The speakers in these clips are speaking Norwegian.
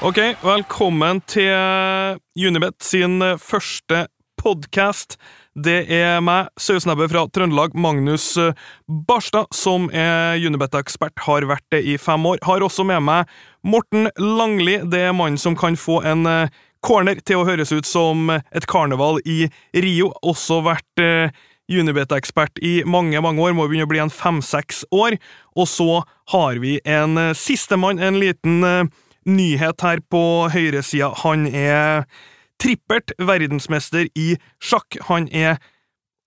Ok, velkommen til Unibet sin første podkast. Det er meg, sauesnebbe fra Trøndelag, Magnus Barstad, som er Unibet-ekspert, har vært det i fem år. Har også med meg Morten Langli, det er mannen som kan få en eh, corner til å høres ut som et karneval i Rio. Også vært eh, Unibet-ekspert i mange, mange år, må begynne å bli en fem-seks år. Og så har vi en eh, sistemann, en liten nyhet her på høyresida. Han er trippert verdensmester i sjakk. Han er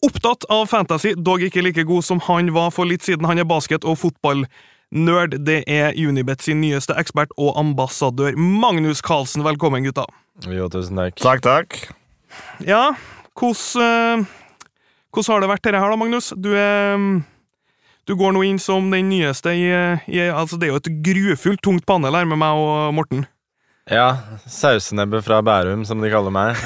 opptatt av fantasy, dog ikke like god som han var for litt siden. Han er basket- og fotballnerd. Det er Unibet sin nyeste ekspert og ambassadør, Magnus Carlsen. Velkommen, gutta. Jo, tusen takk. Takk, takk. Ja, hvordan, eh, hvordan har det vært dette her, da, Magnus? Du er mm, Du går nå inn som den nyeste i, i Altså, det er jo et grufullt tungt panel her med meg og Morten. Ja, sausenebbe fra Bærum, som de kaller meg.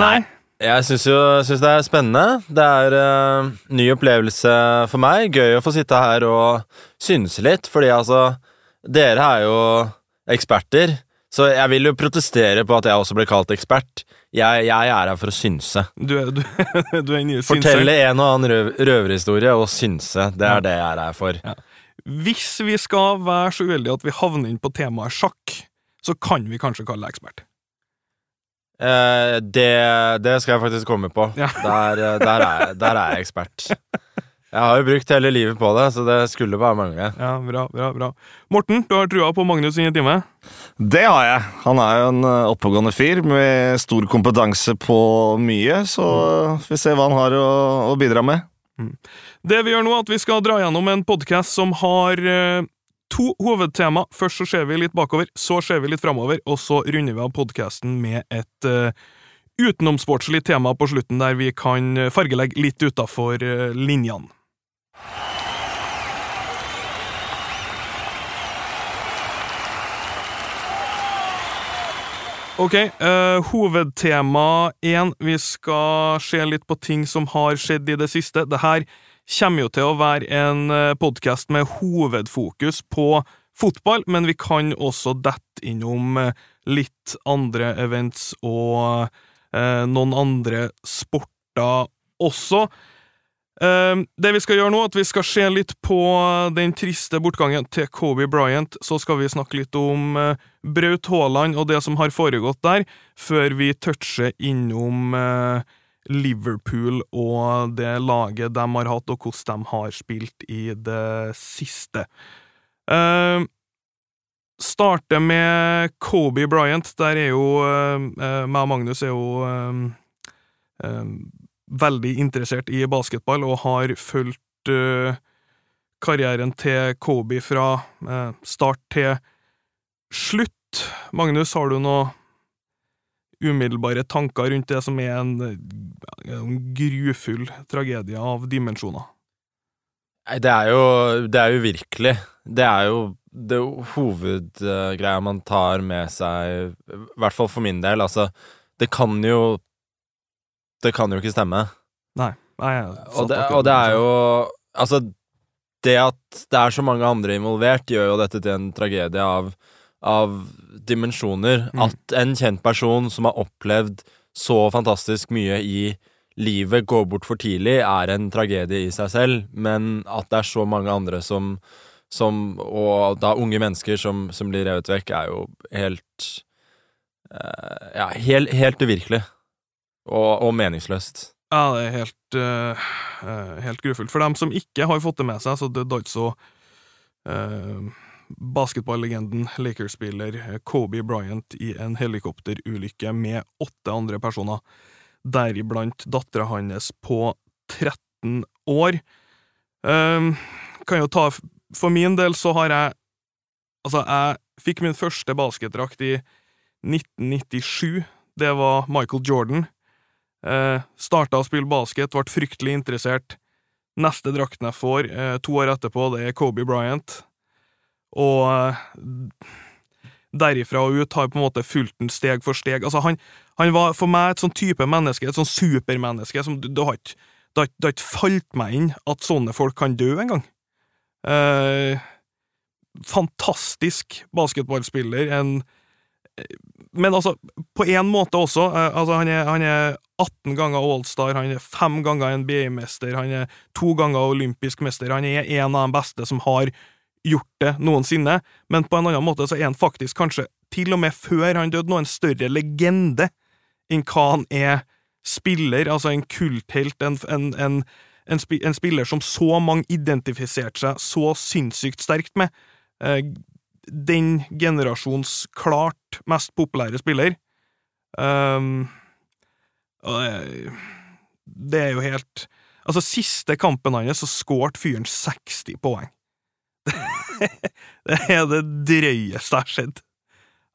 Nei. Jeg syns jo synes det er spennende. Det er uh, ny opplevelse for meg. Gøy å få sitte her og synse litt, fordi altså Dere er jo eksperter, så jeg vil jo protestere på at jeg også ble kalt ekspert. Jeg, jeg er her for å synse. Du er, du, du er en ny Fortelle en og annen røv, røverhistorie og synse. Det er det jeg er her for. Ja. Hvis vi skal være så uheldige at vi havner inn på temaet sjakk, så kan vi kanskje kalle deg ekspert. Eh, det, det skal jeg faktisk komme på. Ja. Der, eh, der, er, der er jeg ekspert. Jeg har jo brukt hele livet på det, så det skulle bare mangle. Ja, bra, bra, bra. Morten, du har trua på Magnus i en time? Det har jeg. Han er jo en eh, oppegående fyr med stor kompetanse på mye, så eh, vi ser hva han har å, å bidra med. Det vi gjør nå, er at vi skal dra gjennom en podkast som har eh, to hovedtema. Først så ser vi litt bakover, så ser vi litt framover, og så runder vi av podkasten med et uh, utenomsportslig tema på slutten, der vi kan eh, fargelegge litt utafor uh, linjene. Ok, uh, hovedtema én. Vi skal se litt på ting som har skjedd i det siste. Det her kommer jo til å være en uh, podkast med hovedfokus på fotball, men vi kan også dette innom eh, litt andre events og uh, noen andre sporter også. Eh, det vi skal gjøre nå, at vi skal se litt på den triste bortgangen til Kobe Bryant. Så skal vi snakke litt om eh, Braut Haaland og det som har foregått der, før vi toucher innom eh, Liverpool og det laget de har hatt, og hvordan de har spilt i det siste. Uh, starte med Kobe Bryant. Der er jo uh, meg og Magnus er jo uh, veldig interessert i basketball og har fulgt uh, karrieren til Kobe fra uh, start til slutt. Magnus, har du noe umiddelbare tanker rundt det som er en, en grufull tragedie av dimensjoner? Nei, det er jo Det er uvirkelig. virkelig. Det er jo det hovedgreia man tar med seg, i hvert fall for min del. Altså, det kan jo Det kan jo ikke stemme. Nei. nei Og det, og det er jo Altså, det at det er så mange andre involvert, gjør jo dette til en tragedie av, av dimensjoner. Mm. At en kjent person som har opplevd så fantastisk mye i livet, går bort for tidlig, er en tragedie i seg selv. Men at det er så mange andre som, som Og da unge mennesker som, som blir revet vekk, er jo helt eh, Ja, helt, helt uvirkelig. Og, og meningsløst. Ja, det er helt, eh, eh, helt grufullt. For dem som ikke har fått det med seg, så det er altså uh, basketballegenden, Lakers-spiller eh, Kobe Bryant i en helikopterulykke med åtte andre personer, deriblant dattera hans på 13 år. Um, kan jo ta For min del så har jeg Altså, jeg fikk min første basketdrakt i 1997. Det var Michael Jordan. Eh, starta å spille basket, ble fryktelig interessert. Neste drakten jeg får, eh, to år etterpå, det er Kobe Bryant. Og eh, derifra og ut har jeg på en måte fulgt den steg for steg. Altså, han, han var for meg et sånn type menneske, et sånn supermenneske, som det har ikke falt meg inn at sånne folk kan dø engang. Eh, fantastisk basketballspiller. En Men altså, på én måte også. eh, Altså, han er, han er 18 ganger Allstar, han er fem ganger NBA-mester, han er to ganger olympisk mester. Han er en av de beste som har gjort det noensinne, men på en annen måte så er han faktisk kanskje, til og med før han døde, nå en større legende enn hva han er spiller, altså en kulthelt, en, en, en, en, spi, en spiller som så mange identifiserte seg så sinnssykt sterkt med. Den generasjons klart mest populære spiller. Um, det, er jo helt Altså, siste kampen hans så skårte fyren 60 poeng. det er det drøyeste jeg har sett.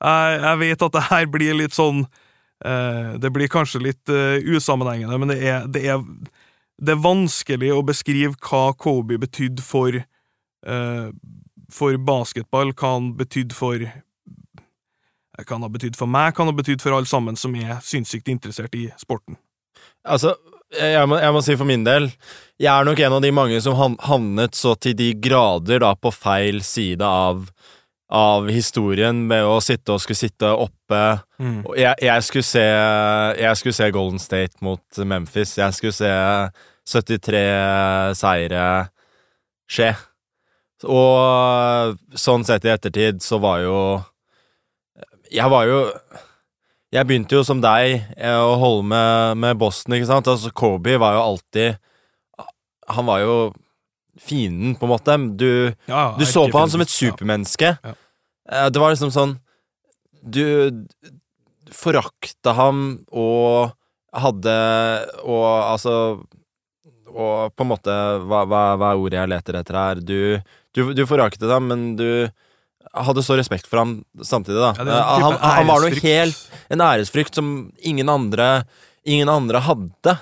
Jeg, jeg vet at det her blir litt sånn uh, Det blir kanskje litt uh, usammenhengende, men det er, det, er, det er vanskelig å beskrive hva Kobe betydde for eh, For basketball, hva han betydde for Hva han har betydd for meg, hva han har betydd for alle sammen som er sinnssykt interessert i sporten. Altså, jeg må, jeg må si for min del Jeg er nok en av de mange som havnet så til de grader da på feil side av av historien med å sitte og skulle sitte oppe og jeg, jeg, skulle se, jeg skulle se Golden State mot Memphis. Jeg skulle se 73 seire skje. Og sånn sett i ettertid så var jo Jeg var jo Jeg begynte jo som deg eh, å holde med, med Boston, ikke sant. Altså, Kobe var jo alltid Han var jo fienden, på en måte. Du, Ja, du så på han som et supermenneske. Ja. Ja. Det var liksom sånn Du forakta ham og hadde Og altså Og på en måte Hva, hva, hva er ordet jeg leter etter her? Du, du, du foraktet ham, men du hadde så respekt for ham samtidig, da. Ja, Eh, han, han var noe helt En æresfrykt som ingen andre Ingen andre hadde.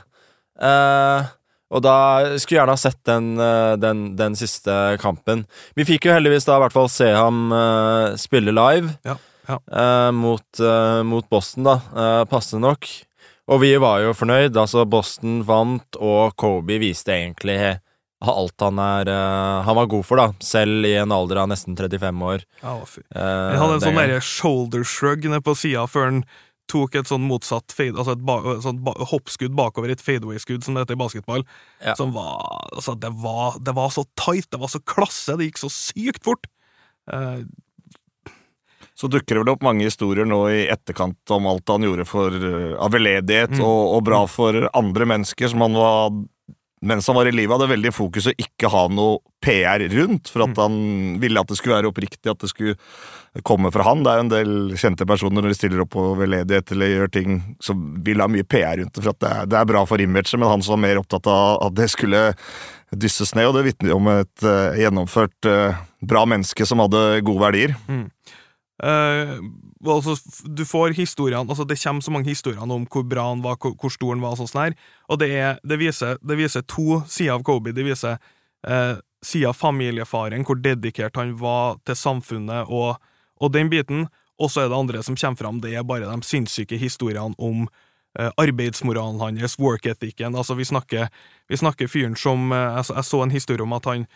Uh, og da skulle jeg gjerne ha sett den, eh, den, den siste kampen. Vi fikk jo heldigvis da i hvert fall se ham uh, spille live Ja, ja. Uh, mot, uh, mot Boston, da. Passende nok. Og vi var jo fornøyd. Altså, Boston vant, og Kobe viste egentlig alt han er uh, Han var god for, da. Selv i en alder av nesten 35 år. Ja, fy. Uh, Han hadde en sånn derre shoulder shrug nede på sida før han tok et sånn motsatt fade, altså et ba, sånn ba, hoppskudd bakover, et fadeaway-skudd, som det heter i basketball. Ja. Som var Altså, det var, det var så tight, det var så klasse, det gikk så sykt fort. Uh, Så dukker det vel opp mange historier nå i etterkant om alt han gjorde for eh, av veldedighet Mm. og, og bra for andre mennesker som han var mens han var i livet, hadde veldig fokus å ikke ha noe PR rundt, for Mm. at han ville at det skulle være oppriktig, at det skulle komme fra han. Det er jo en del kjente personer når de stiller opp på veldedighet eller gjør ting som vil ha mye PR rundt det, for at det er, det er bra for imaget, men han som var mer opptatt av at det skulle dysses ned, og det vitner om et uh, gjennomført uh, bra menneske som hadde gode verdier. Eh, altså, du får historiene altså Det kommer så mange historier om hvor bra han var, hvor, hvor stor han var, og sånn her. Og det, er, det, viser, det viser to sider av Kobe. Det viser eh, sida av familiefaren, hvor dedikert han var til samfunnet og, og den biten. Og så er det andre som kommer fram, det er bare de sinnssyke historiene om eh, arbeidsmoralen hans, work ethicen. Altså, vi snakker, vi snakker fyren som eh, jeg, så- jeg så en historie om at han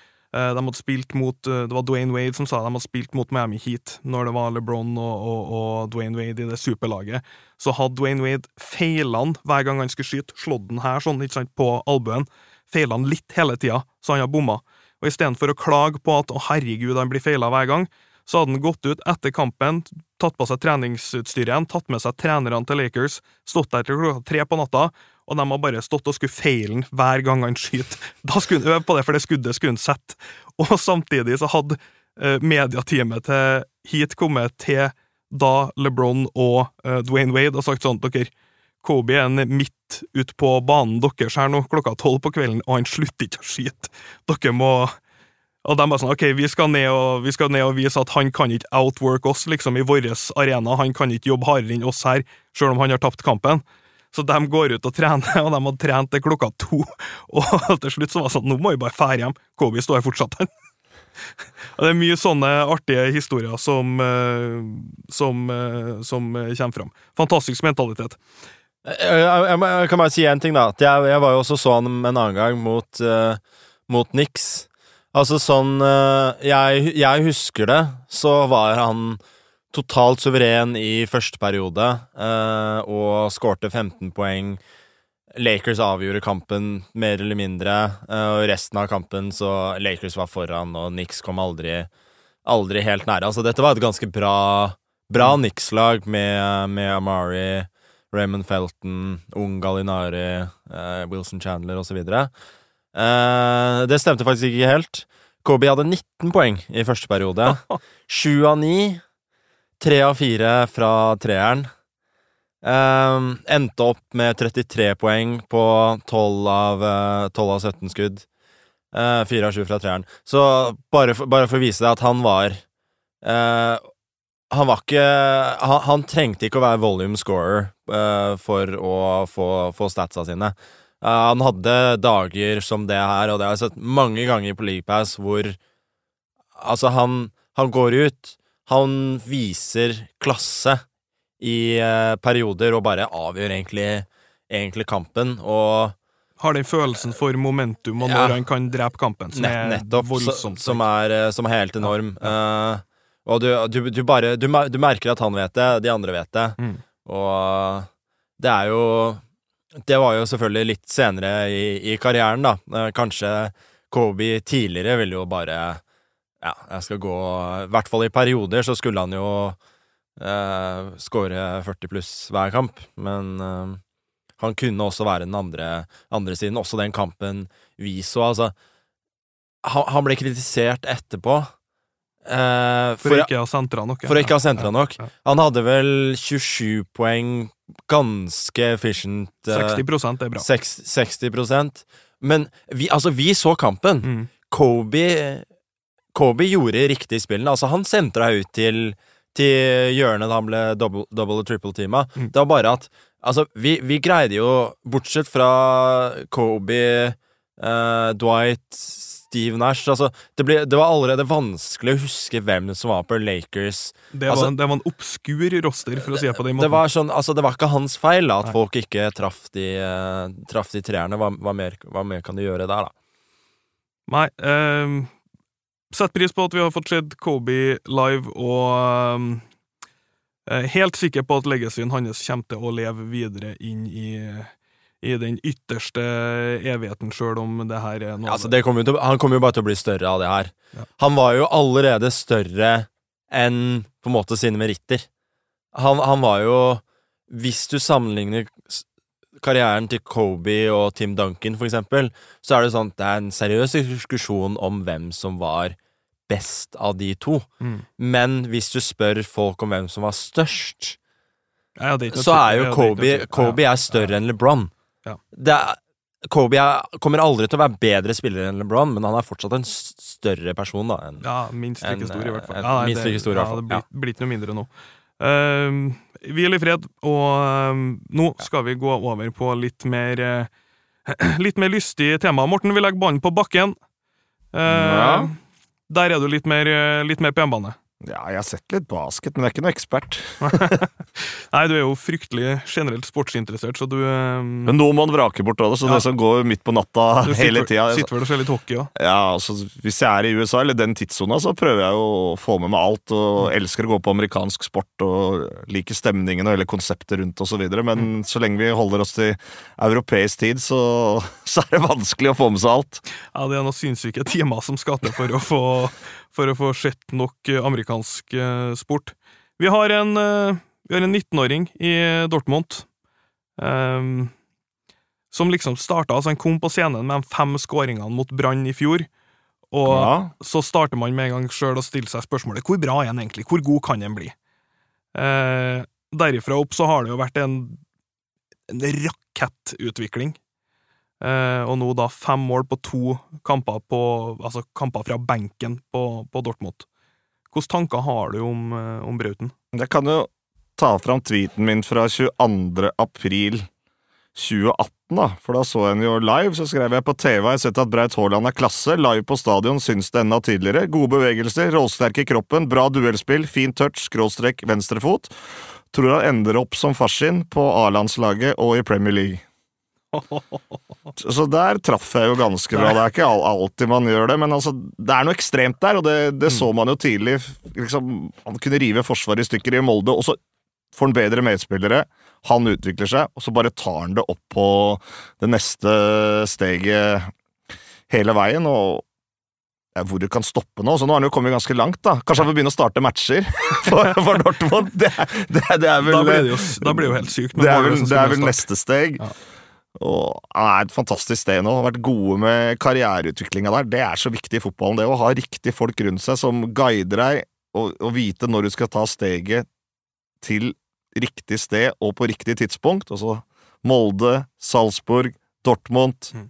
De hadde spilt mot eh, Det var Dwayne Wade som sa de hadde spilt mot Miami Heat når det var LeBron og, og, og Dwayne Wade i det superlaget. Så hadde Dwayne Wade feila hver gang han skulle skyte, slått den her sånn, ikke sant, på albuen. Feila han litt hele tida, så han har bomma. Og istedenfor å klage på at 'å, herregud, han blir feila hver gang', så hadde han gått ut etter kampen, tatt på seg treningsutstyret igjen, tatt med seg trenerne til Lakers, stått der til klokka tre på natta, og de har bare stått og skulle feile han hver gang han skyter. Da skulle han øve på det, for det skuddet skulle han sette. Og samtidig så hadde uh, mediateamet til Heat kommet til da LeBron og uh, Dwayne Wade og sagt sånn dere, Kobe er midt ut på banen deres her nå klokka tolv på kvelden, og han slutter ikke å skyte. Dere må og de bare sånn, ok, vi skal, og, vi skal ned og vise at han kan ikke outwork oss liksom i vår arena, han kan ikke jobbe hardere enn oss her, selv om han har tapt kampen. Så de går ut og trener, og de hadde trent til klokka to, og til slutt så var det sånn, nå må vi bare fære hjem, Kobe står her fortsatt. Og det er mye sånne artige historier som, eh, som, eh, som kommer fram. Fantastisk mentalitet. Jeg, jeg, jeg, kan bare si én ting, da. Jeg, jeg var jo også så han en annen gang mot, uh, mot Nix. Altså sånn uh, jeg husker det, så var han totalt suveren i første periode eh, og skårte 15 poeng. Lakers avgjorde kampen mer eller mindre, eh, og resten av kampen så Lakers var foran, og Nix kom aldri, aldri helt nære. Altså, dette var et ganske bra, bra Nix-lag med, med Amari, Raymond Felton, Ung Gallinari, eh, Wilson Chandler osv. Eh, det stemte faktisk ikke helt. Kobe hadde 19 poeng i første periode. Sju av ni. Tre av fire fra treeren. Um, endte opp med 33 poeng på 12 av, eh, 12 av 17 skudd. Uh, 4 av 7 fra treeren. Så bare for, bare for å vise deg at han var uh, Han var ikke han, han trengte ikke å være volume scorer uh, for å få, få statsa sine. Uh, han hadde dager som det her, og det har jeg sett mange ganger på League Pass, hvor Altså, han, han går ut, han viser klasse i eh, perioder og bare avgjør egentlig, egentlig kampen, og Har den følelsen for momentum, og Ja. når han kan drepe kampen, som Nett, er nettopp, så, voldsomt. som, er, eh, som er helt enorm. Eh, og du, du, du bare du, du merker at han vet det, de andre vet det. Mm. Og det er jo Det var jo selvfølgelig litt senere i, i karrieren, da. Kanskje Kobe tidligere ville jo bare Ja, jeg skal gå I hvert fall i perioder så skulle han jo eh, skåre 40 pluss hver kamp, men eh, han kunne også være den andre, andre siden. Også den kampen vi så, altså han, han ble kritisert etterpå. eh, For, for, ikke å ha sentra nok. for å ikke ha sentra nok. Han hadde vel 27 poeng, ganske efficient. eh, 60 er bra. seks- 60% Men vi, altså, vi så kampen. Mm. Kobe Kobe gjorde riktig spillene. Altså, han sentra ut til, til hjørnet da han ble double, double og triple-teama. Mm. Det var bare at Altså, vi, vi greide jo, bortsett fra Kobe, eh, Dwight, Steve Nash altså, det, ble, det var allerede vanskelig å huske hvem som var på Lakers. Det, Altså- var, det var en obskur roster, for å si det på den måten. Det var sånn, altså, det var ikke hans feil da, at Nei. folk ikke traff de, uh, traff de treerne. Hva, hva, mer, hva mer kan du gjøre der, da? Nei. ehm, Sett pris på at vi har fått sett Kobe live, og um, er helt sikker på at legacyen hans kommer til å leve videre inn i, i den ytterste evigheten, sjøl om det her er noe Ja, altså, jo til, han kommer jo bare til å bli større av det her. Ja. Han var jo allerede større enn på en måte sine meritter. Han, han var jo Hvis du sammenligner karrieren til Kobe og Tim Duncan, for eksempel, så er det sånn at det er en seriøs diskusjon om hvem som var best av de to. Mm. Men hvis du spør folk om hvem som var størst, Ja, det så er jo ja, Kobe. Kobe Ja, er større enn LeBron. Ja. Er, Kobe er, kommer aldri til å være bedre spiller enn LeBron, men han er fortsatt en større person da enn Ja, minst like stor, i hvert fall. En, Ja, nei, minst like stor, i hvert fall. Ja, det blir, blir ikke noe mindre nå. Uh, Hvil i fred, og uh, nå skal vi gå over på litt mer uh, Litt mer lystig tema. Morten, vi legger ballen på bakken. Ja. Der er du litt mer, eh, litt mer på hjemmebane. Ja, jeg har sett litt basket, men jeg er ikke noe ekspert. Nei, du er jo fryktelig generelt sportsinteressert, så du um... Men noe må man vrake bort av det, så Ja. det som går midt på natta du hele tida sitter vel og ser litt hockey òg. Ja, altså, Hvis jeg er i USA, eller den tidssona, så prøver jeg jo å få med meg alt. Og elsker å gå på amerikansk sport og liker stemningen og hele konseptet rundt osv. Men så lenge vi holder oss til europeisk tid, så, så er det vanskelig å få med seg alt. Ja, det er noen sinnssyke timer som skal til for å få, for å få sett nok eh, amerikansk eh, sport. Vi har en, eh, vi har en 19-åring i Dortmund um, som liksom starta altså Han kom på scenen med de fem skåringene mot Brann i fjor. Og Ja. så starter man med en gang sjøl å stille seg spørsmålet hvor bra er han egentlig? Hvor god kan han bli? Uh, derifra opp så har det jo vært en, en rakettutvikling. Eh, og nå da fem mål på to kamper, på, altså kamper fra benken på, på Dortmund. Hvilke tanker har du om, eh, om Brauten? Jeg kan jo ta fram tweeten min fra 22. april 2018, da. For da så jeg den jo live. Så skrev jeg på TV har jeg sett at Braut Haaland er klasse. Live på stadion syns det enda tidligere. Gode bevegelser, råsterk i kroppen, bra duellspill, fin touch, skråstrek, venstrefot. Tror han ender opp som farsin på A-landslaget og i Premier League. Så der traff jeg jo ganske bra. Det er ikke alltid man gjør det, men altså, det er noe ekstremt der, og det, det så man jo tidlig. Liksom, han kunne rive forsvaret i stykker i Molde, og så får han bedre medspillere. Han utvikler seg, og så bare tar han det opp på det neste steget hele veien. og hvor du kan stoppe nå. Så nå har han jo kommet ganske langt. da. Kanskje han får begynne å starte matcher for, for Dortmund. Det, det, det, er vel Da blir det jo, da blir det jo helt sykt. Det er vel, det er vel neste steg. Ja. Og er et fantastisk sted nå. Har vært gode med karriereutviklinga der. Det er så viktig i fotballen, det å ha riktige folk rundt seg som guider deg, og, og vite når du skal ta steget til riktig sted og på riktig tidspunkt. Altså Molde, Salzburg, Dortmund. Mm.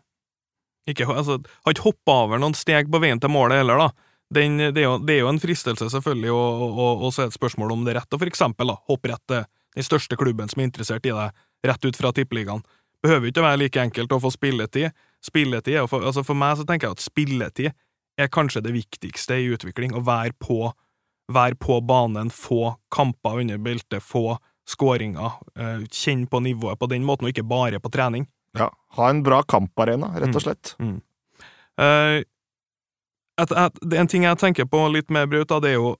Ikke, altså, har ikke hoppa over noen steg på veien til målet heller, da. Den, det, er jo, det, er jo, en fristelse, selvfølgelig, og, og, og så er det et spørsmål om det er rett å for eksempel da, hoppe rett til den største klubben som er interessert i deg, rett ut fra tippeligaen. Behøver ikke være like enkelt å få spilletid. Spilletid for, altså for meg så tenker jeg at spilletid er kanskje det viktigste i utvikling. Å være på, være på banen, få kamper under beltet, få skåringer, uh, kjenne på nivået på den måten, og ikke bare på trening. Ja, ha en bra kamparena, rett og mm. slett. Mm. Mm. Uh, et, et, en ting jeg tenker på litt mer, Braut, det er jo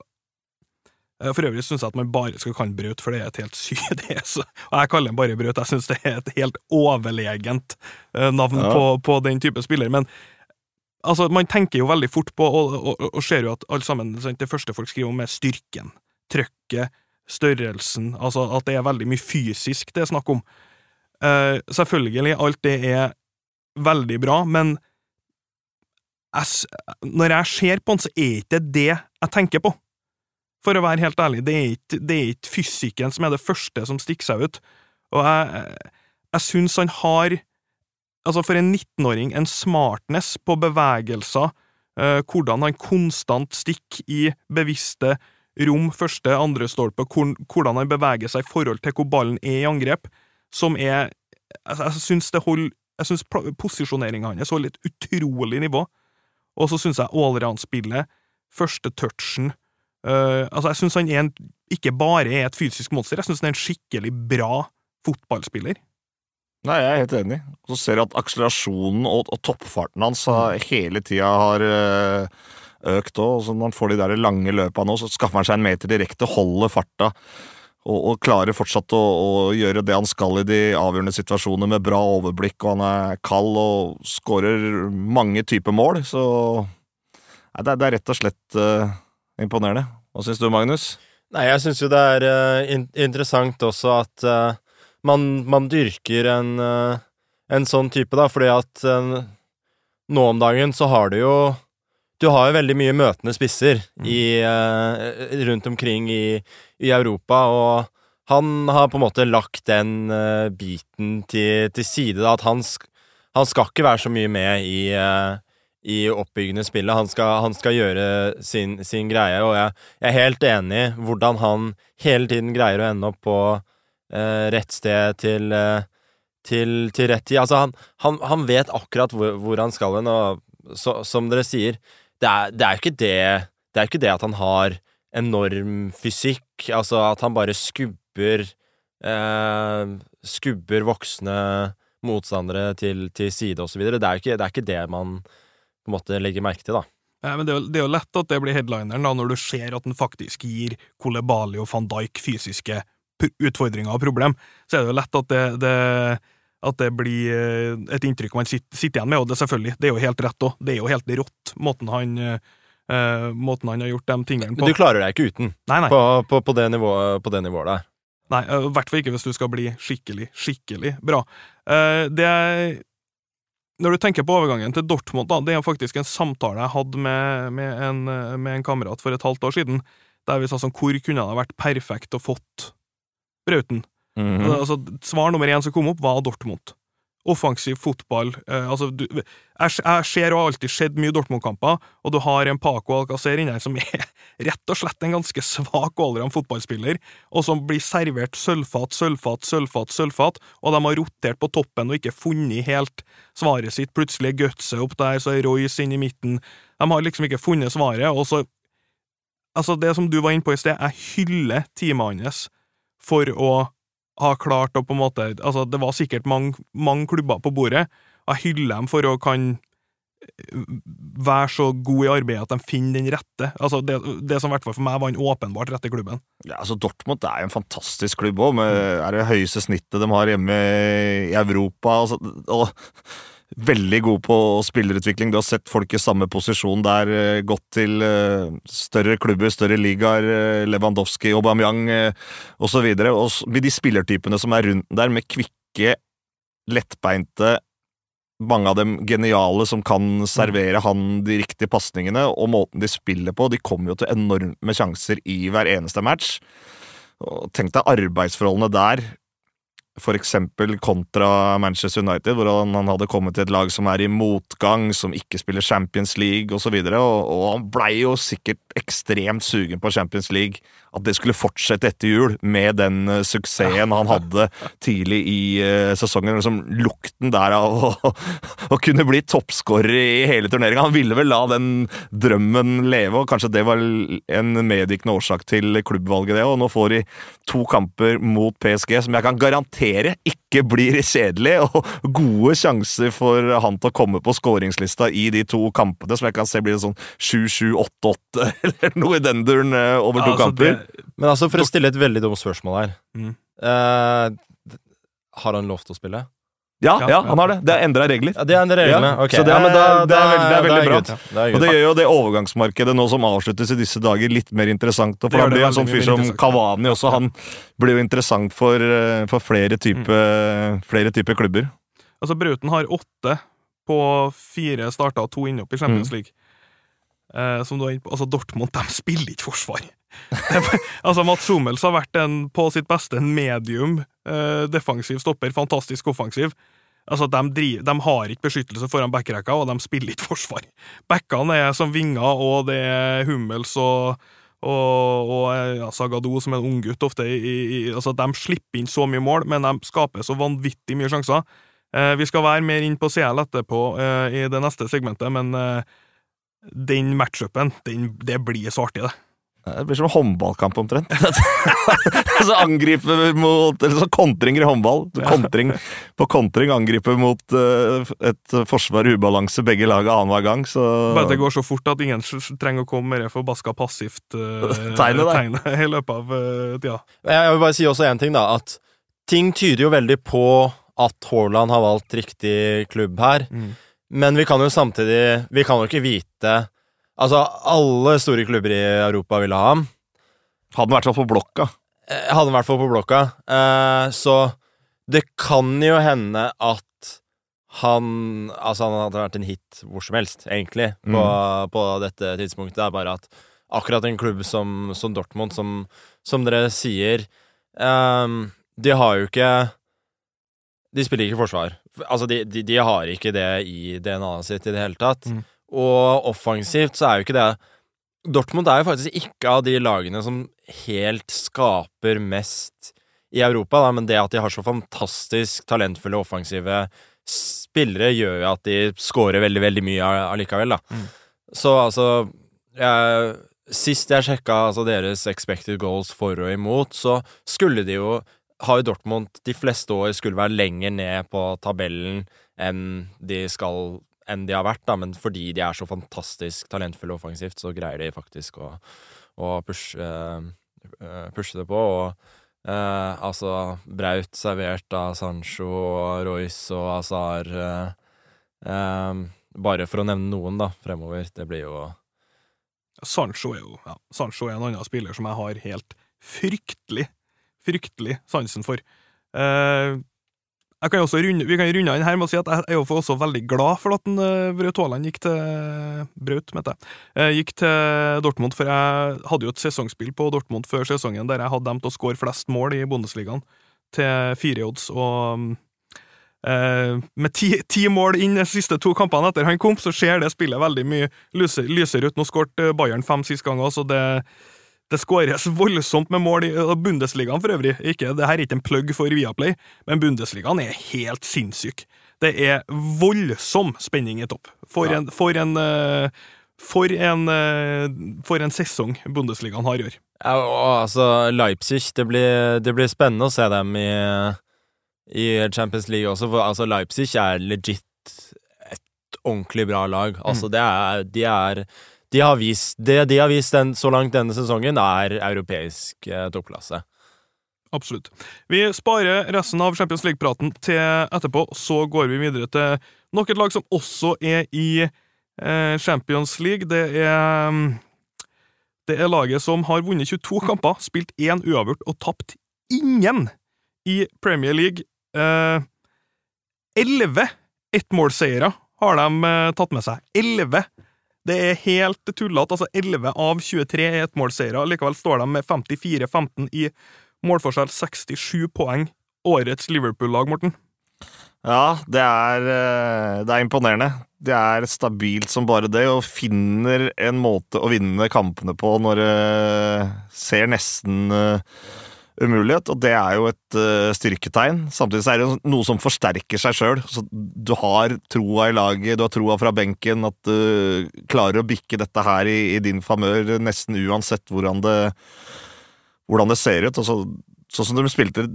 For øvrig syns jeg at man bare skal kalle brøt, for det er et helt sykt Og jeg kaller den bare brøt. jeg syns det er et helt overlegent uh, navn ja. på, på, den type spiller. Men altså, man tenker jo veldig fort på, og, og, og, ser jo at alle sammen, det første folk skriver om, er styrken, trøkket, størrelsen, altså at det er veldig mye fysisk det er snakk om. Uh, selvfølgelig, alt det er veldig bra, men jeg, når jeg ser på den, så er ikke det det jeg tenker på. For å være helt ærlig, det er ikke, det er ikke fysikken som er det første som stikker seg ut. Og jeg, jeg syns han har, altså for en 19-åring, en smartness på bevegelser, eh, hvordan han konstant stikker i bevisste rom, første, andre stolpe, hvordan han beveger seg i forhold til hvor ballen er i angrep som er Jeg, jeg syns det holder Jeg syns posisjoneringa hans holder et utrolig nivå. Og så syns jeg allround-spillet, første touchen uh, Altså, jeg syns han en, ikke bare er et fysisk monster, jeg syns han er en skikkelig bra fotballspiller. Nei, jeg er helt enig. Og så ser du at akselerasjonen og, og toppfarten hans har, hele tida har uh, økt òg. Når han får de der lange løpa nå, så skaffer han seg en meter direkte, holder farta og, og klarer fortsatt å, å, gjøre det han skal i de avgjørende situasjonene med bra overblikk, og han er kald og skårer mange typer mål, så nei, det, det, er rett og slett uh, imponerende. Hva syns du, Magnus? Nei, jeg syns jo det er uh, in interessant også at uh, man, man, dyrker en, en sånn type, da, fordi at nå om dagen så har du jo du har jo veldig mye møtende spisser mm. i, uh, rundt omkring i, i, Europa, og han har på en måte lagt den uh, biten til, til side. Da, at han, sk han, skal ikke være så mye med i, uh, i oppbyggende spillet. Han skal, han skal gjøre sin, sin, greie, og jeg, jeg, er helt enig i hvordan han hele tiden greier å ende opp på rett sted til, til, til rett tid. Altså, han, han, han vet akkurat hvor, hvor han skal hen, og så, som dere sier det er, det er ikke det Det er ikke det at han har enorm fysikk, altså at han bare skubber eh, Skubber voksne motstandere til, til side og så videre. Det er ikke det, er ikke det man på en måte legger merke til, da. Ja, men det er, jo, det er jo lett at det blir headlineren, da, når du ser at den faktisk gir Kolebali og van Dijk fysiske utfordringer og problem. Så er det jo lett at det, det at det blir eh, et inntrykk man sitter, sitter igjen med, og det selvfølgelig, det er jo helt rett òg. Det er jo helt rått, måten han, uh, måten han har gjort de tingene på. Men du klarer deg ikke uten, nei, nei. På, på, på, det nivået, på, det nivået, der? Nei, i hvert fall ikke hvis du skal bli skikkelig, skikkelig bra. Det når du tenker på overgangen til Dortmund, da, det er faktisk en samtale jeg hadde med, med, en, med en, kamerat for et halvt år siden, der vi sa sånn Hvor kunne det vært perfekt å fått Brauten? Mm -hmm. altså, svar nummer én som kom opp, var Dortmund. Offensiv fotball. Eh, altså, du, jeg, jeg ser og har alltid sett mye Dortmund-kamper, og du har en Paco Alcacer inne som er rett og slett en ganske svak allround fotballspiller, og som blir servert sølvfat, sølvfat, sølvfat, sølvfat, og de har rotert på toppen og ikke funnet helt svaret sitt. Plutselig er Gutse opp der, så er Royce inn i midten. De har liksom ikke funnet svaret, og så Altså, det som du var inne på i sted, jeg hyller teamet hans for å har klart å på en måte Altså, det var sikkert mange, mange klubber på bordet. Jeg hyller dem for å kan eh, være så god i arbeidet at de finner den rette. Altså, det, det som i hvert fall for meg var den åpenbart rette klubben. Ja, altså Dortmund er jo en fantastisk klubb òg, med det høyeste snittet de har hjemme i Europa. Altså, og veldig god på spillerutvikling. Du har sett folk i samme posisjon der, eh, gått til eh, større klubber, større ligaer, eh, Lewandowski, Aubameyang osv. Og med de spillertypene som er rundt der, med kvikke, lettbeinte mange av dem geniale som kan servere han de riktige pasningene, og måten de spiller på. De kommer jo til enorme sjanser i hver eneste match. Og tenk deg arbeidsforholdene der, for eksempel kontra Manchester United, hvor han, han hadde kommet til et lag som er i motgang, som ikke spiller Champions League osv., og, og, og han blei jo sikkert ekstremt sugen på Champions League. At det skulle fortsette etter jul, med den eh, suksessen han hadde tidlig i eh, sesongen. Liksom lukten der av å, å kunne bli toppskårer i hele turneringa. Han ville vel la den drømmen leve, og kanskje det var en medvirkende årsak til klubbvalget, det. Og nå får de to kamper mot PSG som jeg kan garantere ikke blir kjedelig, og gode sjanser for han til å komme på skåringslista i de to kampene, som jeg kan se blir en sånn 7-7-8-8 eller noe i den duren eh, over to Altså, kamper. det, Men altså, for å stille et veldig dumt spørsmål her Mm. eh, Har han lov til å spille? Ja, Ja, han har det. Det er endra regler. Ja, Det er endra reglene. Ja, ok. så det er- ja, men da, det er veldig- det er veldig bra. Det er Og det gjør jo det overgangsmarkedet nå som avsluttes i disse dager, litt mer interessant. Og Det for da det blir en sånn fyr som. Kavani også. Han blir jo interessant for, eh, for flere typer mm. type klubber. altså, Brauten har åtte på fire starta og to innhopp i Champions League. Eh, som du er inne på, altså Dortmund de spiller ikke forsvar. Altså Mats Hummels har vært en, på sitt beste en medium eh, defensiv stopper, fantastisk offensiv. Altså de, driver, de har ikke beskyttelse foran backrekka, og de spiller ikke forsvar. Backene er som vinger, og det er Hummels og og, og ja, Sagado, som er en unggutt ofte i, i, altså De slipper inn så mye mål, men de skaper så vanvittig mye sjanser. Eh, vi skal være mer inn på CL etterpå eh, i det neste segmentet, men eh, den matchupen, den, det blir så artig, det. Det blir som en håndballkamp omtrent. så angriper mot Eller så kontringer i håndball. Kontring på kontring angriper mot eh, et forsvar i ubalanse begge lag annenhver gang, så Bare det går så fort at ingen trenger å komme med det forbaska passivt uh, Tegnet der. i løpet av uh, tida. Jeg vil bare si også en ting, da. At ting tyder jo veldig på at Haaland har valgt riktig klubb her. Mm. Men vi kan jo samtidig Vi kan jo ikke vite Altså, alle store klubber i Europa ville ha ham. hadde han vært på blokka. Eh, Hadde han vært på blokka. Eh, så det kan jo hende at han Altså, han hadde vært en hit hvor som helst, egentlig, på, på dette tidspunktet. Det er bare at akkurat en klubb som, som Dortmund, som, som dere sier ehm, De har jo ikke De spiller ikke forsvar. Altså, de, de, de har ikke det i DNA-et sitt i det hele tatt. Mm. Og offensivt så er jo ikke det Dortmund er jo faktisk ikke av de lagene som helt skaper mest i Europa, da, men det at de har så fantastisk talentfulle offensive spillere, gjør jo at de scorer veldig, veldig mye allikevel, da. Mm. Så altså jeg, Sist jeg sjekka altså, deres expected goals for og imot, så skulle de jo har jo Dortmund de fleste år skulle være lenger ned på tabellen enn de skal enn de har vært, da, men fordi de er så fantastisk talentfulle offensivt, så greier de faktisk å, å pushe, uh, pushe det på. Og uh, altså Braut servert av Sancho og Royce og Azar uh, eh, Bare for å nevne noen, da, fremover. Det blir jo Sancho er jo ja, Sancho er en annen spiller som jeg har helt fryktelig, fryktelig sansen for. Eh, jeg kan også runde, vi kan runde inn her med å si at jeg er også veldig glad for at en, uh, Braut Haaland gikk til Braut, mente jeg. Eh, gikk til Dortmund, for jeg hadde jo et sesongspill på Dortmund før sesongen der jeg hadde dem til å skåre flest mål i Bundesligaen, til fire odds, og Uh, med ti, ti mål inn de siste to kampene etter han kom, så ser det spillet veldig mye lysere, lysere ut. Nå skåret Bayern fem sist ganger, så det det skåres voldsomt med mål i Bundesligaen for øvrig. Ikke, det her er ikke en plugg for Viaplay, men Bundesligaen er helt sinnssyk. Det er voldsom spenning i topp. For en, for en, eh, for en, eh, for en sesong Bundesligaen har i år. Ja, og, altså, Leipzig det blir, det blir spennende å se dem i, i Champions League også, for altså, Leipzig er legit et ordentlig bra lag. Altså, det er De er De har vist Det de har vist den, så langt denne sesongen, er europeisk eh, toppklasse. Absolutt. Vi sparer resten av Champions League-praten til etterpå, så går vi videre til nok et lag som også er i eh, Champions League. Det er mm, Det er laget som har vunnet 22 kamper, spilt én uavgjort og tapt ingen i Premier League. Eh, Elleve ettmålseiere har de eh, tatt med seg. Elleve! Det er helt tullete. Altså 11 av 23 er ettmålseiere. Likevel står de med 54-15 i målforskjell, 67 poeng. Årets Liverpool-lag, Morten. Ja, det er, eh, det er imponerende. Det er stabilt som bare det, og finner en måte å vinne kampene på når det ser nesten umulig ut. Og det er jo et uh, styrketegn. Samtidig så er det noe som forsterker seg sjøl. Du har troa i laget, du har troa fra benken, at du klarer å bikke dette her i, i din favør nesten uansett hvordan det, hvordan det ser ut. Altså, sånn som de spilte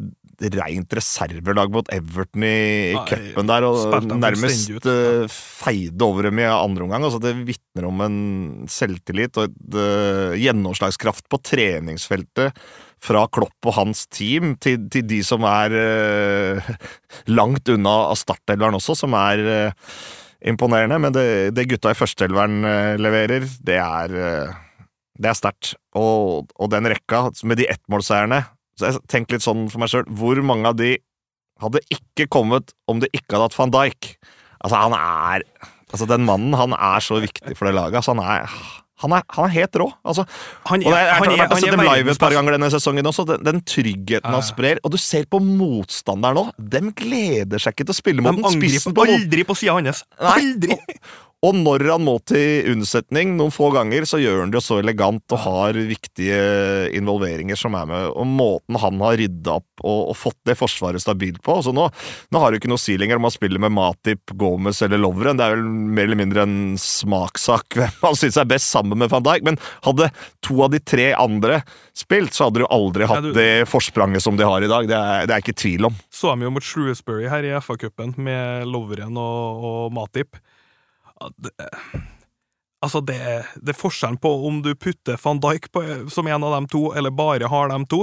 rent reservelag mot Everton i, i cupen der, og nærmest eh, feide over dem i andre omgang. Altså, det vitner om en selvtillit og et uh, gjennomslagskraft på treningsfeltet fra Klopp og hans team til, til de som er eh, langt unna av startelveren også, som er eh, imponerende. Men det, det gutta i førsteelveren eh, leverer, det er eh, er sterkt. Og, og den rekka med de ettmålseierne så jeg tenker litt sånn for meg sjøl Hvor mange av de hadde ikke kommet om det ikke hadde hatt van Dijk? Altså, han er Altså, den mannen, han er så viktig for det laget. Altså, han er han er, han er helt rå. Altså, Han og jeg, jeg, han jeg, har sett dem live et par ganger denne sesongen også. Den, den tryggheten han sprer. Og du ser på motstanderen nå. De gleder seg ikke til å spille De mot spissen på angriper aldri på sida hans. Aldri! og når han må til unnsetning noen få ganger, så gjør han det jo så elegant og har viktige involveringer som er med. Og måten han har rydda opp og, og fått det forsvaret stabilt på Så nå, nå har du ikke noe si lenger om han spiller med Matip, Gomez eller Lovren. Det er vel mer eller mindre en smakssak hvem han syns er best sammen med van Dijk. Men hadde to av de tre andre spilt, så hadde du aldri hatt Ja, du- det forspranget som de har i dag. Det er det er ikke tvil om. Så er vi jo mot Shrewsbury her i FA-cupen med Lovren og, og Matip. Ja, det, altså, det, det er forskjellen på om du putter van Dijk på, som en av dem to, eller bare har dem to.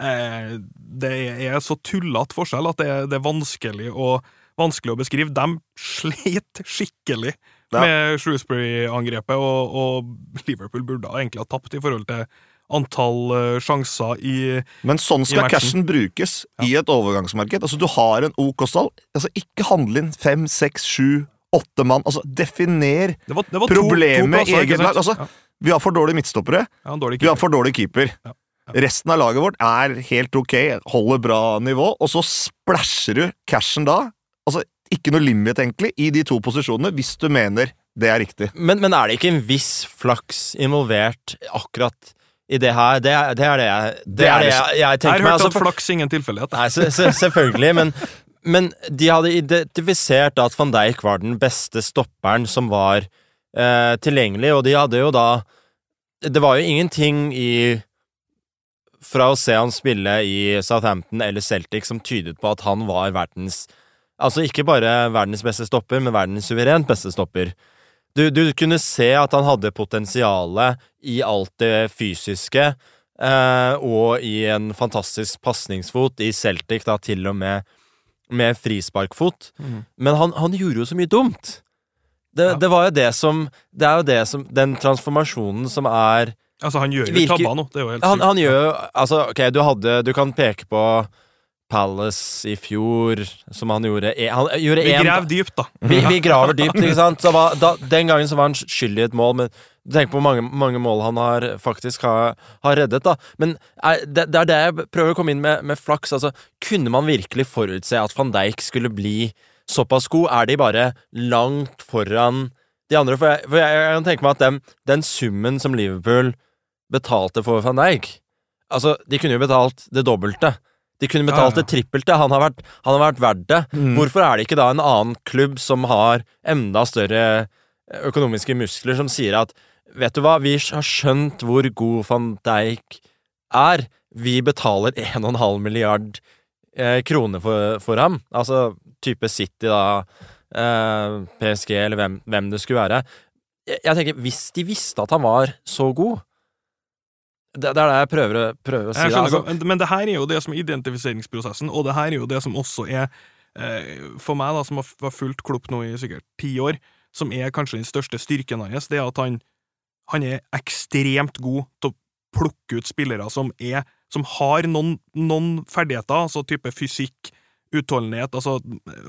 Eh, det er så tullete forskjell at det, det er vanskelig å, vanskelig å beskrive. De sleit skikkelig Ja. med Shrewsbury-angrepet, og, og Liverpool burde egentlig ha tapt i forhold til antall eh, sjanser i Men sånn skal cashen brukes i et overgangsmarked. Altså, du har en OK stall. Altså, ikke handle inn fem, seks, sju, åtte mann. Altså, definer Det var, det var to- to problemet i eget lag. Altså, ja, vi har for dårlige midtstoppere. ja, dårlig Vi har for dårlig keeper. Ja, Resten av laget vårt er helt ok, holder bra nivå, og så splæsjer du cashen da. Altså, ikke noe limit, egentlig, i de to posisjonene, hvis du mener det er riktig. Men, men er det ikke en viss flaks involvert akkurat i det her? Det, er- det er det jeg, det Det er er det jeg, jeg, jeg Jeg har har meg. hørt Altså, at flaks ingen tilfeldighet. Nei, se, se, selvfølgelig, men, men de hadde identifisert at van Dijk var den beste stopperen som var eh, tilgjengelig, og de hadde jo da Det var jo ingenting i Fra å se han spille i Southampton eller Celtic som tydet på at han var verdens Altså ikke bare verdens beste stopper, men verdens suverent beste stopper. Du, du kunne se at han hadde potensialet i alt det fysiske, eh, og i en fantastisk pasningsfot i Celtic, da til og med med frisparkfot. Mm. Men han, han gjorde jo så mye dumt. Det, Ja. det var jo det som Det er jo det som Den transformasjonen som er Altså, han gjør jo Virker- tabba nå. Det er jo helt han, sykt. han gjør jo Altså, ok, du hadde Du kan peke på Palace i fjor, som han gjorde e- Han gjorde Vi graver dypt, da. vi, vi graver dypt, ikke sant? Så var, da, den gangen så var han skyld i et mål, men tenk på hvor mange, mange mål han har faktisk har, har reddet, da. Men er, det, det er det jeg prøver å komme inn med, med flaks. Altså, kunne man virkelig forutse at van Dijk skulle bli såpass god? Er de bare langt foran de andre? For jeg, for jeg, jeg kan tenke meg at den, den summen som Liverpool betalte for van Dijk Altså, de kunne jo betalt det dobbelte. De kunne betalt Ja, ja. det trippelte. Han har vært, han har vært verdt det. Mm. Hvorfor er det ikke da en annen klubb som har enda større økonomiske muskler, som sier at Vet du hva, vi har skjønt hvor god van Dijk er vi betaler 1,5 milliard eh, kroner for, for ham. Altså type City, da, eh, PSG, eller hvem, hvem det skulle være. Jeg, jeg tenker, hvis de visste at han var så god Det, det er det jeg prøver, prøver å si. Da. Altså, men det her er jo det som er identifiseringsprosessen, og det her er jo det som også er, eh, for meg da, som har har fulgt Klopp nå i sikkert ti år, som er kanskje den største styrken hans, det er at han, han er ekstremt god til å plukke ut spillere som er som har noen, noen ferdigheter, altså type fysikk, utholdenhet, altså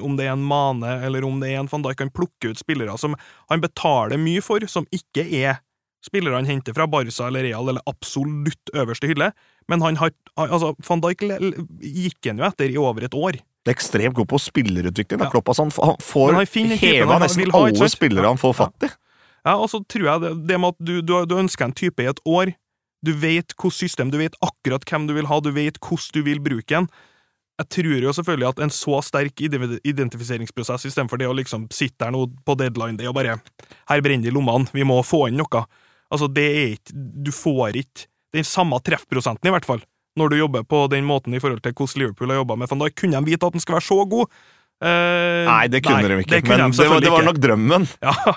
om det er en Mane eller om det er en van Dijk, han plukker ut spillere som han betaler mye for, som ikke er spillere han henter fra Barca eller Real eller absolutt øverste hylle, men han har altså, Van Dijk gikk han jo etter i over et år. Det er ekstremt god på spillerutvikling. Ja. Klopp, altså, han, får heva nesten alle spillere han får fatt i. Ja, og så tror jeg det, det med at du, du, du ønsker en type i et år, du vet hvilket system, du vet akkurat hvem du vil ha, du vet hvordan du vil bruke den. Jeg tror jo selvfølgelig at en så sterk ide- identifiseringsprosess, istedenfor det å liksom sitte der nå på deadline, det og bare her brenner det i lommene, vi må få inn noe. Altså, det er ikke Du får ikke den samme treffprosenten, i hvert fall, når du jobber på den måten i forhold til hvordan Liverpool har jobba med Van Dijk. Kunne de vite at den skulle være så god? Eh, Nei, det kunne de ikke, kunne men de det var, det var nok drømmen. Ja,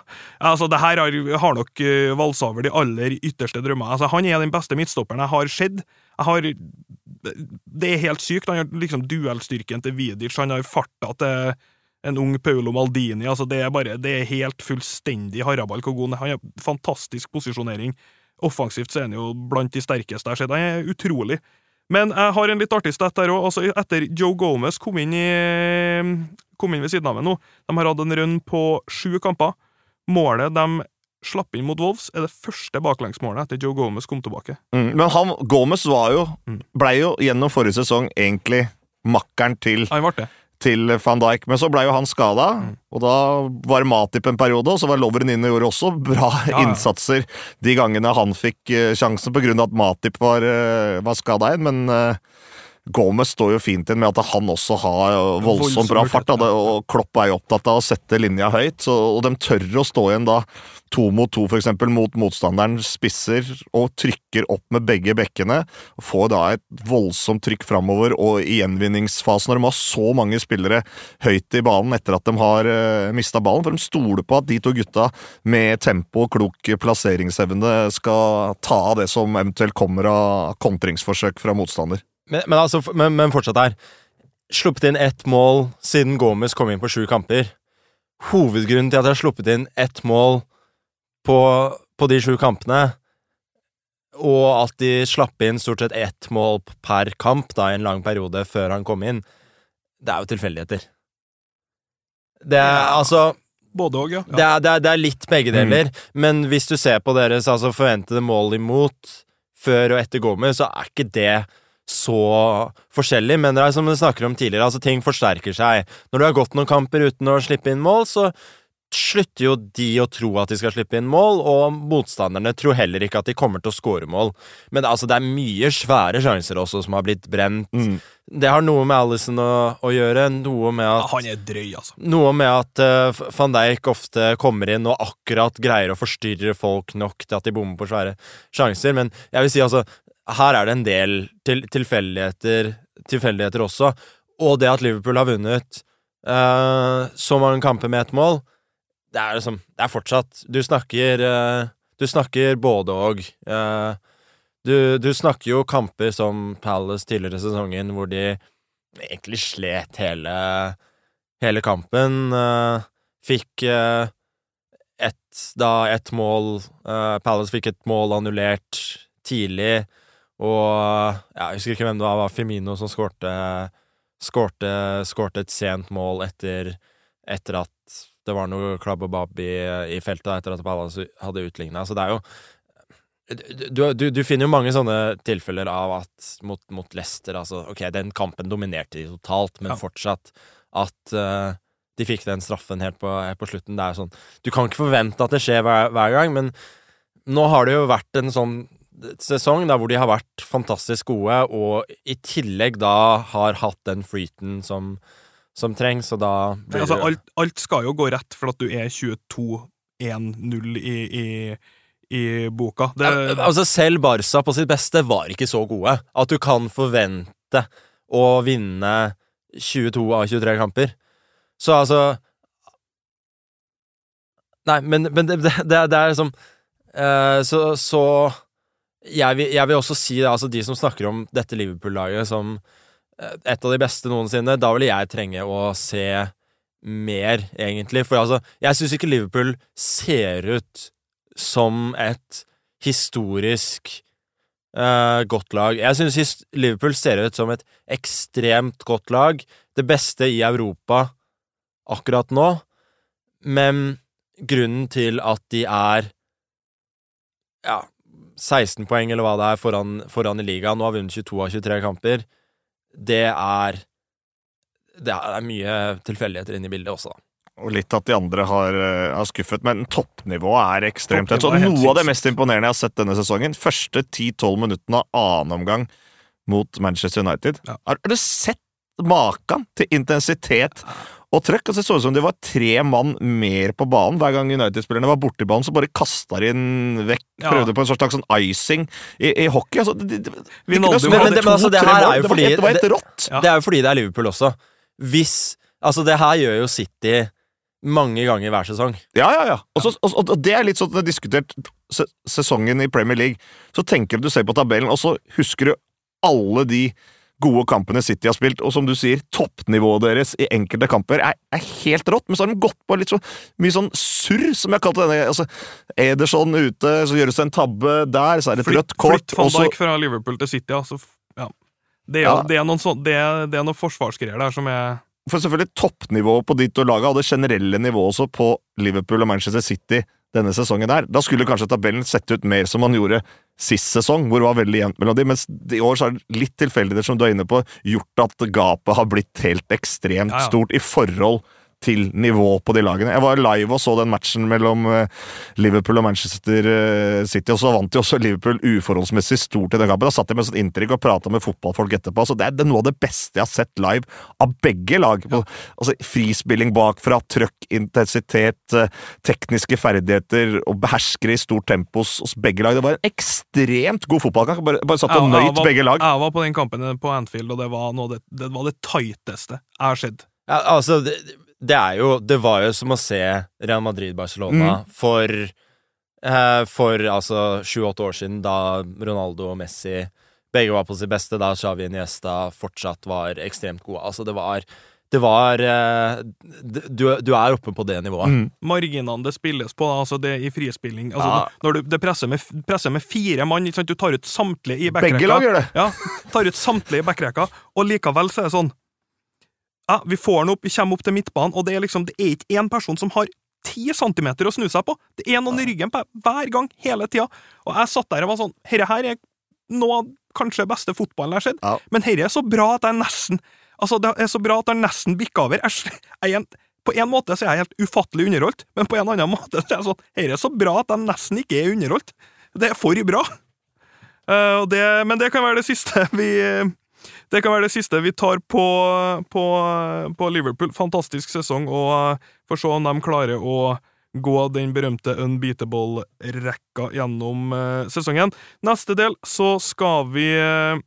altså det her har, har nok uh, valsa over de aller ytterste drømmer. Altså, han er den beste midtstopperen jeg har sett. Jeg har Det er helt sykt. Han har liksom duellstyrken til Vidic, han har farta til en ung Paulo Maldini. Altså, det er bare Det er helt fullstendig haraball hvor god han er. Han har fantastisk posisjonering. Offensivt så er han jo blant de sterkeste jeg har sett. Han er utrolig. Men jeg har en litt artig stett der òg. Altså, etter Joe Gomez kom inn, i, kom inn ved siden av meg nå De har hatt en run på sju kamper. Målet de slapp inn mot Wolves, er det første baklengsmålet etter Joe Gomez kom tilbake. Mm, men han, Gomez var jo, ble jo gjennom forrige sesong egentlig makkeren til, Han ble det. Til van Dijk, men så blei jo han skada, Mm. og da var Matip en periode, og så var Lovren inne og gjorde også bra Ja, innsatser de gangene han fikk eh, sjansen, på grunn av at Matip var, uh, var skada igjen, men eh, Gomez står jo fint inn med at han også har eh, voldsomt bra fart, da, og Klopp er jo opptatt av å sette linja høyt, så, og de tør å stå igjen da to mot to, for eksempel, mot motstanderen spisser og trykker opp med begge bekkene. og Får da et voldsomt trykk framover, og i gjenvinningsfasen, når de har så mange spillere høyt i banen etter at de har uh, mista ballen, for de stoler på at de to gutta med tempo og klok plasseringsevne skal ta av det som eventuelt kommer av kontringsforsøk fra motstander. Men, men, altså, men, men fortsatt her. Sluppet inn ett mål siden Gomez kom inn på sju kamper. Hovedgrunnen til at de har sluppet inn ett mål på, på de sju kampene, og at de slapp inn stort sett ett mål per kamp da, i en lang periode før han kom inn, det er jo tilfeldigheter. Det er Ja. altså Både òg, ja. det, er, det, er, det er litt begge deler, men hvis du ser på deres altså, forventede mål imot før og etter Gomez, så er ikke det så forskjellig. Men det er som vi snakker om tidligere, altså ting forsterker seg. Når du har gått noen kamper uten å slippe inn mål, så slutter jo de å tro at de skal slippe inn mål, og motstanderne tror heller ikke at de kommer til å score mål. Men altså, det er mye svære sjanser også som har blitt brent. Mm. Det har noe med Alison å, å gjøre, noe med Ja, at Han er drøy, altså. noe med at uh, van Dijk ofte kommer inn og akkurat greier å forstyrre folk nok til at de bommer på svære sjanser, men jeg vil si altså Her er det en del til, tilfeldigheter, tilfeldigheter også, og det at Liverpool har vunnet uh, så mange kamper med ett mål, det er liksom Det er fortsatt Du snakker uh, Du snakker både og. Uh, du, du snakker jo kamper som Palace tidligere i sesongen, hvor de egentlig slet hele, hele kampen. fikk ett da ett mål Palace fikk et mål annullert tidlig, og ja, Jeg husker ikke hvem det var, det var Firmino som skårte skårte, skårte et sent mål etter, etter at det var noe klabb og babb i, i feltet, etter at Palace hadde utligna. Så det er jo du, du, du finner jo mange sånne tilfeller av at mot, mot Leicester altså, Ok, den kampen dominerte de totalt, men Ja. fortsatt at uh, de fikk den straffen helt på, helt på slutten. Sånn Du kan ikke forvente at det skjer hver, hver gang, men nå har det jo vært en sånn sesong der hvor de har vært fantastisk gode, og i tillegg da har hatt den flyten som, som trengs, og da blir Altså, alt, alt skal jo gå rett for at du er 22-1-0 i, i, i boka. Det, altså Selv Barca på sitt beste var ikke så gode at du kan forvente å vinne 22 av 23 kamper. Så altså Nei, men, men det, det, det, det er liksom uh, Så, så jeg, vil, jeg vil også si det, altså de som snakker om dette Liverpool-laget som eh, et av de beste noensinne, da vil jeg trenge å se mer, egentlig. For altså, jeg syns ikke Liverpool ser ut som et historisk uh, godt lag. Jeg syns Liverpool ser ut som et ekstremt godt lag. Det beste i Europa akkurat nå. Men grunnen til at de er ja, 16 poeng, eller hva det er, foran, foran i ligaen, nå har vunnet 22 av 23 kamper, det er Det er mye tilfeldigheter inne i bildet også, da. Og litt at de andre har, eh, har skuffet, men toppnivået er ekstremt Toppnivået er noe av det mest imponerende jeg har sett denne sesongen, første 10-12 minuttene av annen omgang mot Manchester United. Ja. Har, har du sett maken til intensitet og trøkk? og det så ut som det var tre mann mer på banen hver gang United-spillerne var borti banen. så bare kasta de den vekk. Ja. Prøvde på en slags sånn icing i, i hockey. Altså, det, det, det, noe- men det, to- altså, det, her er jo Det var fordi helt- det var helt rått. Ja. Det er jo fordi det er Liverpool også. Hvis Altså, det her gjør jo City mange ganger hver sesong. Ja, ja, ja. Og, så, og, og det er litt sånn at når du har diskutert se, sesongen i Premier League, så tenker du, du ser på tabellen, og så husker du alle de gode kampene City har spilt, og som du sier, toppnivået deres i enkelte kamper er, er helt rått, men så har de gått på litt så mye sånn surr, som jeg kalte denne. altså Ederson ute, så gjøres det en tabbe der, så er det et rødt kort, flytt van Dijk fra Liverpool til City, altså. Ja. Det, er, Ja. det, er noen sånn, det, er, det er noen forsvarsgreier der som jeg For selvfølgelig toppnivået på ditt og laget, og det generelle nivået også på Liverpool og Manchester City denne sesongen her. Da skulle kanskje tabellen sett ut mer som man gjorde sist sesong, hvor det var veldig jevnt mellom de, mens i år så er det litt tilfeldigheter, som du er inne på, gjort at gapet har blitt helt ekstremt stort i forhold til nivå på de lagene. Jeg var live og så den matchen mellom eh, Liverpool og Manchester eh, City, og så vant jo også Liverpool uforholdsmessig stort i den kampen. Da satt jeg med sånn inntrykk og prata med fotballfolk etterpå. Så det er, noe av det beste jeg har sett live av begge lag. Ja. altså Frispilling bakfra, trøkk, intensitet, eh, tekniske ferdigheter og beherskere i stort tempo hos, begge lag. Det var en ekstremt god fotballkamp. Bare, bare satt og nøyt var- begge lag. Jeg var på den kampen på Anfield, og det var, noe, det, det, var det tighteste jeg har sett. Ja, altså, det, det er jo Det var jo som å se Real Madrid-Barcelona for eh, For altså sju-åtte år siden, da Ronaldo og Messi begge var på sitt beste, da Xavi Niesta fortsatt var ekstremt gode. Altså, det var Det var eh, du, du er oppe på det nivået. Mm. Marginene det spilles på, altså det i frispilling altså Ja. Når du det presser med, presser med fire mann, ikke sant? du tar ut samtlige i Begge lag gjør det. Ja, tar ut samtlige i backrekka, og likevel så er det sånn Ja, vi får den opp, vi kommer opp til midtbanen, og det er liksom Det er ikke én person som har ti centimeter å snu seg på. Det er noen i ryggen på hver gang, hele tida. Og jeg satt der og var sånn Herre her er noe av kanskje beste fotballen jeg har sett, Ja. men herre er så bra at jeg nesten Altså, det er så bra at jeg nesten bikker over. Jeg, jeg, er på en måte så er jeg helt ufattelig underholdt, men på en annen måte så er jeg sånn Herre er så bra at jeg nesten ikke er underholdt. Det er for bra. Uh, og det, men det kan være det siste vi det kan være det siste vi tar på, på, på Liverpool. Fantastisk sesong, og eh, får se om de klarer å gå den berømte unbeatable-rekka gjennom eh, sesongen. Neste del så skal vi eh,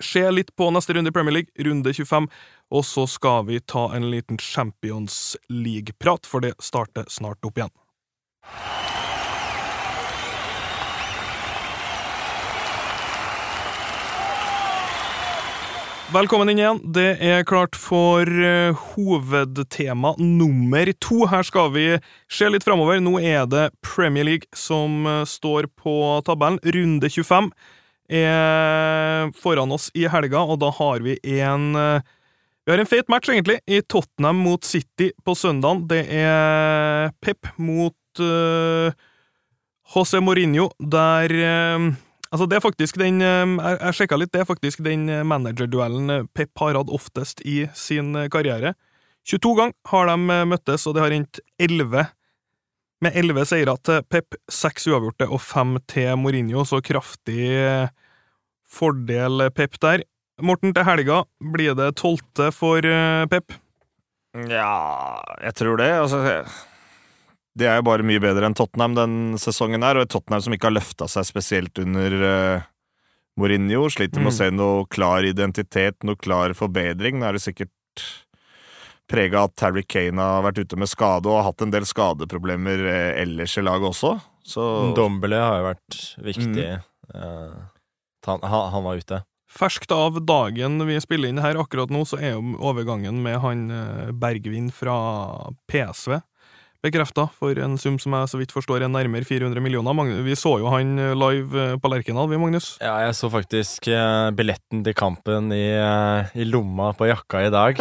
se litt på neste runde i Premier League, runde 25, og så skal vi ta en liten Champions League-prat, for det starter snart opp igjen. Velkommen inn igjen. Det er klart for eh, hovedtema nummer to. Her skal vi se litt framover. Nå er det Premier League som eh, står på tabellen. Runde 25 er foran oss i helga, og da har vi en eh, Vi har en feit match, egentlig, i Tottenham mot City på søndag. Det er Pep mot José Mourinho, der Altså, det er faktisk den eh, Jeg, jeg sjekka litt, det er faktisk den eh, managerduellen eh, Pep har hatt oftest i sin eh, karriere. 22 ganger har de møttes, og det har endt 11 med 11 seire til Pep, 6 uavgjorte og 5 til Mourinho, så kraftig fordel Pep der. Morten, til helga blir det tolvte for Pep. Ja, jeg tror det. Altså, De er jo bare mye bedre enn Tottenham den sesongen her, og et Tottenham som ikke har løfta seg spesielt under uh, Mourinho. Sliter med mm. å se noe klar identitet, noe klar forbedring. Nå er det sikkert prega at Terry Kane har vært ute med skade og har hatt en del skadeproblemer uh, ellers i laget også. Så Dombele har jo vært viktig. Mm. Uh, han, han, var ute. Ferskt av dagen vi spiller inn her akkurat nå, så er jo overgangen med han Bergvin fra PSV bekrefta for en sum som jeg så vidt forstår er nærmere 400 millioner. Vi så jo han eh, live eh, på Lerkendal, vi, Magnus. Ja, jeg så faktisk uh, billetten til kampen i, uh, i, lomma på jakka i dag.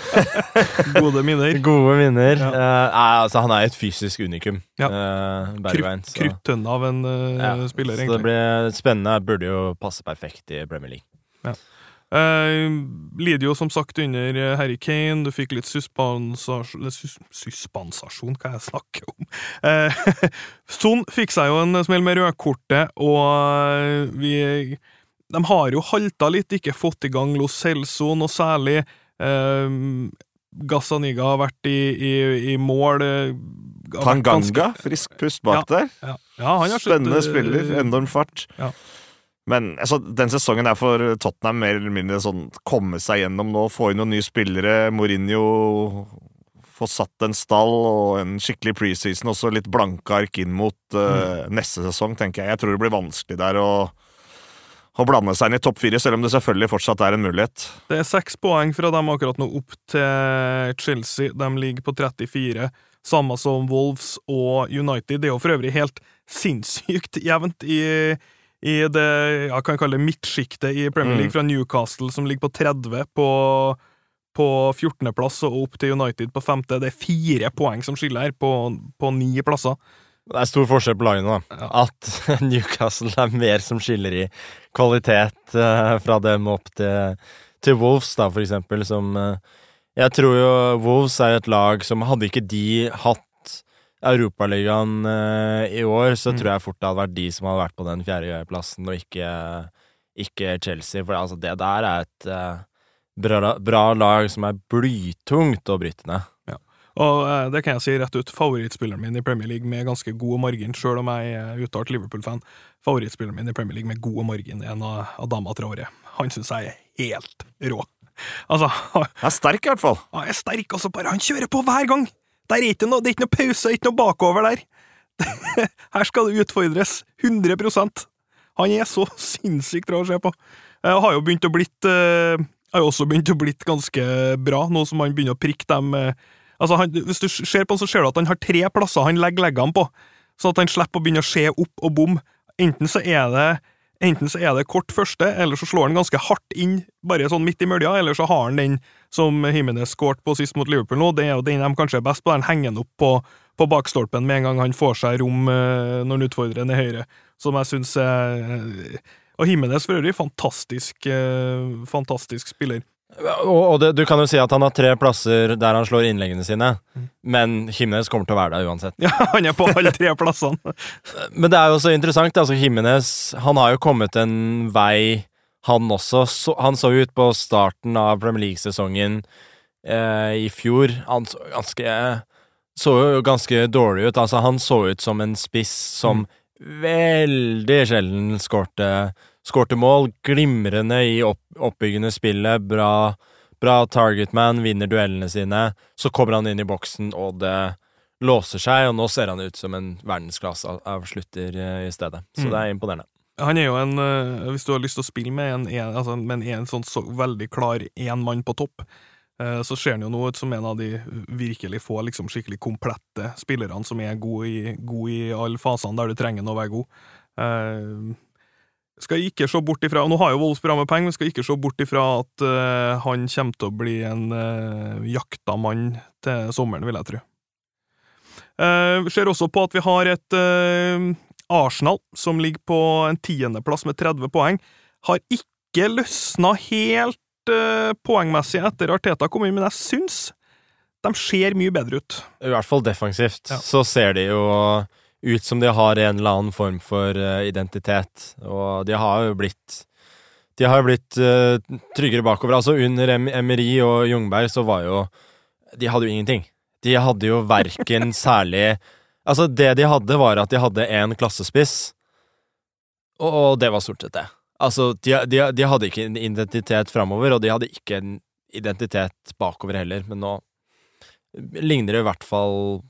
Gode minner. Gode minner. Ja. Eh, altså, han er et fysisk unikum, ja. Bergveien. Kruttønne av en ja, spiller, egentlig. Så det blir spennende. Burde jo passe perfekt i Premier League. Ja. Uh, lider jo som sagt under eh, Harry Kane, du fikk litt suspansasjon sus, Suspensasjon, hva jeg snakker om? Eh, Son fikk seg jo en smell med rødkortet, og vi De har jo halta litt, ikke fått i gang Lo Celso noe særlig. Eh, Gazzaniga har vært i, i, i mål. Tanganga, ganske... frisk pust bak ja, der. Ja, ja, Spennende spiller, enorm fart. Ja. Men altså, den sesongen er for Tottenham mer eller mindre sånn komme seg gjennom nå, få inn noen nye spillere. Mourinho få satt en stall og en skikkelig preseason, også litt blanke ark inn mot uh, mm. neste sesong, tenker jeg. Jeg tror det blir vanskelig der å, å blande seg inn i topp fire, selv om det selvfølgelig fortsatt er en mulighet. Det er seks poeng fra dem akkurat nå opp til Chelsea. De ligger på 34, samme som Wolves og United. Det er jo for øvrig helt sinnssykt jevnt i i det jeg kan kalle midtsjiktet i Premier League, mm. fra Newcastle, som ligger på 30 på, på 14.-plass, og opp til United på 5. Det er fire poeng som skiller her, på, på ni plasser. Det er stor forskjell på lagene, da. Ja. At Newcastle er mer som skiller i kvalitet uh, fra dem opp til, til, Wolves, da, for eksempel, som uh, Jeg tror jo Wolves er et lag som Hadde ikke de hatt Europaligaen uh, i år, så mm. tror jeg fort det hadde vært de som hadde vært på den fjerdeplassen, og ikke, ikke, Chelsea. For altså, det der er et uh, bra, bra, lag som er blytungt å bryte ned. Ja. Og uh, det kan jeg si rett ut, favorittspilleren min i Premier League med ganske god margin, sjøl om jeg er uttalt Liverpool-fan. Favorittspilleren min i Premier League med god margin er en av Adama Traore. Han syns jeg er helt rå. Altså, han er sterk, i hvert fall. Han er sterk, og så bare Han kjører på hver gang! Der er ikke noe, det er ikke noe pause, ikke noe bakover der. Her skal det utfordres. 100% Han er så sinnssykt bra å se på. Jeg har jo begynt å blitt uh, har jo også begynt å blitt ganske bra, nå som han begynner å prikke dem uh, altså han, Hvis du ser på han, så ser du at han har tre plasser han legger leggene på, sånn at han slipper å begynne å se opp og bom. Enten så er det Enten så er det kort første, eller så slår han ganske hardt inn, bare sånn midt i mølja, eller så har han den som Himmenes skåret på sist mot Liverpool nå. Det er jo den de kanskje er best på, den henger han opp på, på bakstolpen med en gang han får seg rom eh, når han utfordrer den i høyre, som jeg syns er Og Himmenes for øvrig, fantastisk, eh, fantastisk spiller. Og, det, du kan jo si at han har tre plasser der han slår innleggene sine, mm. men Jimenez kommer til å være der uansett. Ja, han er på alle tre plassene. men det er jo så interessant. altså Jimenez han har jo kommet en vei, han også. Så, han så ut på starten av Premier League-sesongen eh, i fjor. Han så ganske, så jo ganske dårlig ut. Altså, han så ut som en spiss som mm. veldig sjelden skårte Skårte mål, glimrende i opp, oppbyggende spillet, bra, bra targetman, vinner duellene sine. Så kommer han inn i boksen, og det låser seg, og nå ser han ut som en verdensklasseavslutter eh, i stedet. Så mm. det er imponerende. Han er jo en, eh, Hvis du har lyst til å spille med en, en, altså, med en sånn så veldig klar én mann på topp, eh, så ser han jo nå ut som en av de virkelig få liksom, skikkelig komplette spillerne som er gode i, god i alle fasene der du trenger å være god skal ikke se bort ifra, og Nå har jo Wolves bra med penger, men skal ikke se bort ifra at uh, han kommer til å bli en uh, jakta mann til sommeren, vil jeg tro. Uh, ser også på at vi har et uh, Arsenal som ligger på en tiendeplass med 30 poeng. Har ikke løsna helt poengmessig etter Arteta kom inn, men jeg syns de ser mye bedre ut. I hvert fall defensivt. Ja. Så ser de jo ut som de har en eller annen form for uh, identitet. Og de har jo blitt De har jo blitt uh, tryggere bakover. Altså under em Emery og Jungberg så var jo De hadde jo ingenting. De hadde jo verken særlig Altså, det de hadde, var at de hadde én klassespiss, og, og det var stort sett det. Altså, de, de, de hadde ikke en identitet framover, og de hadde ikke en identitet bakover heller, men nå ligner det i hvert fall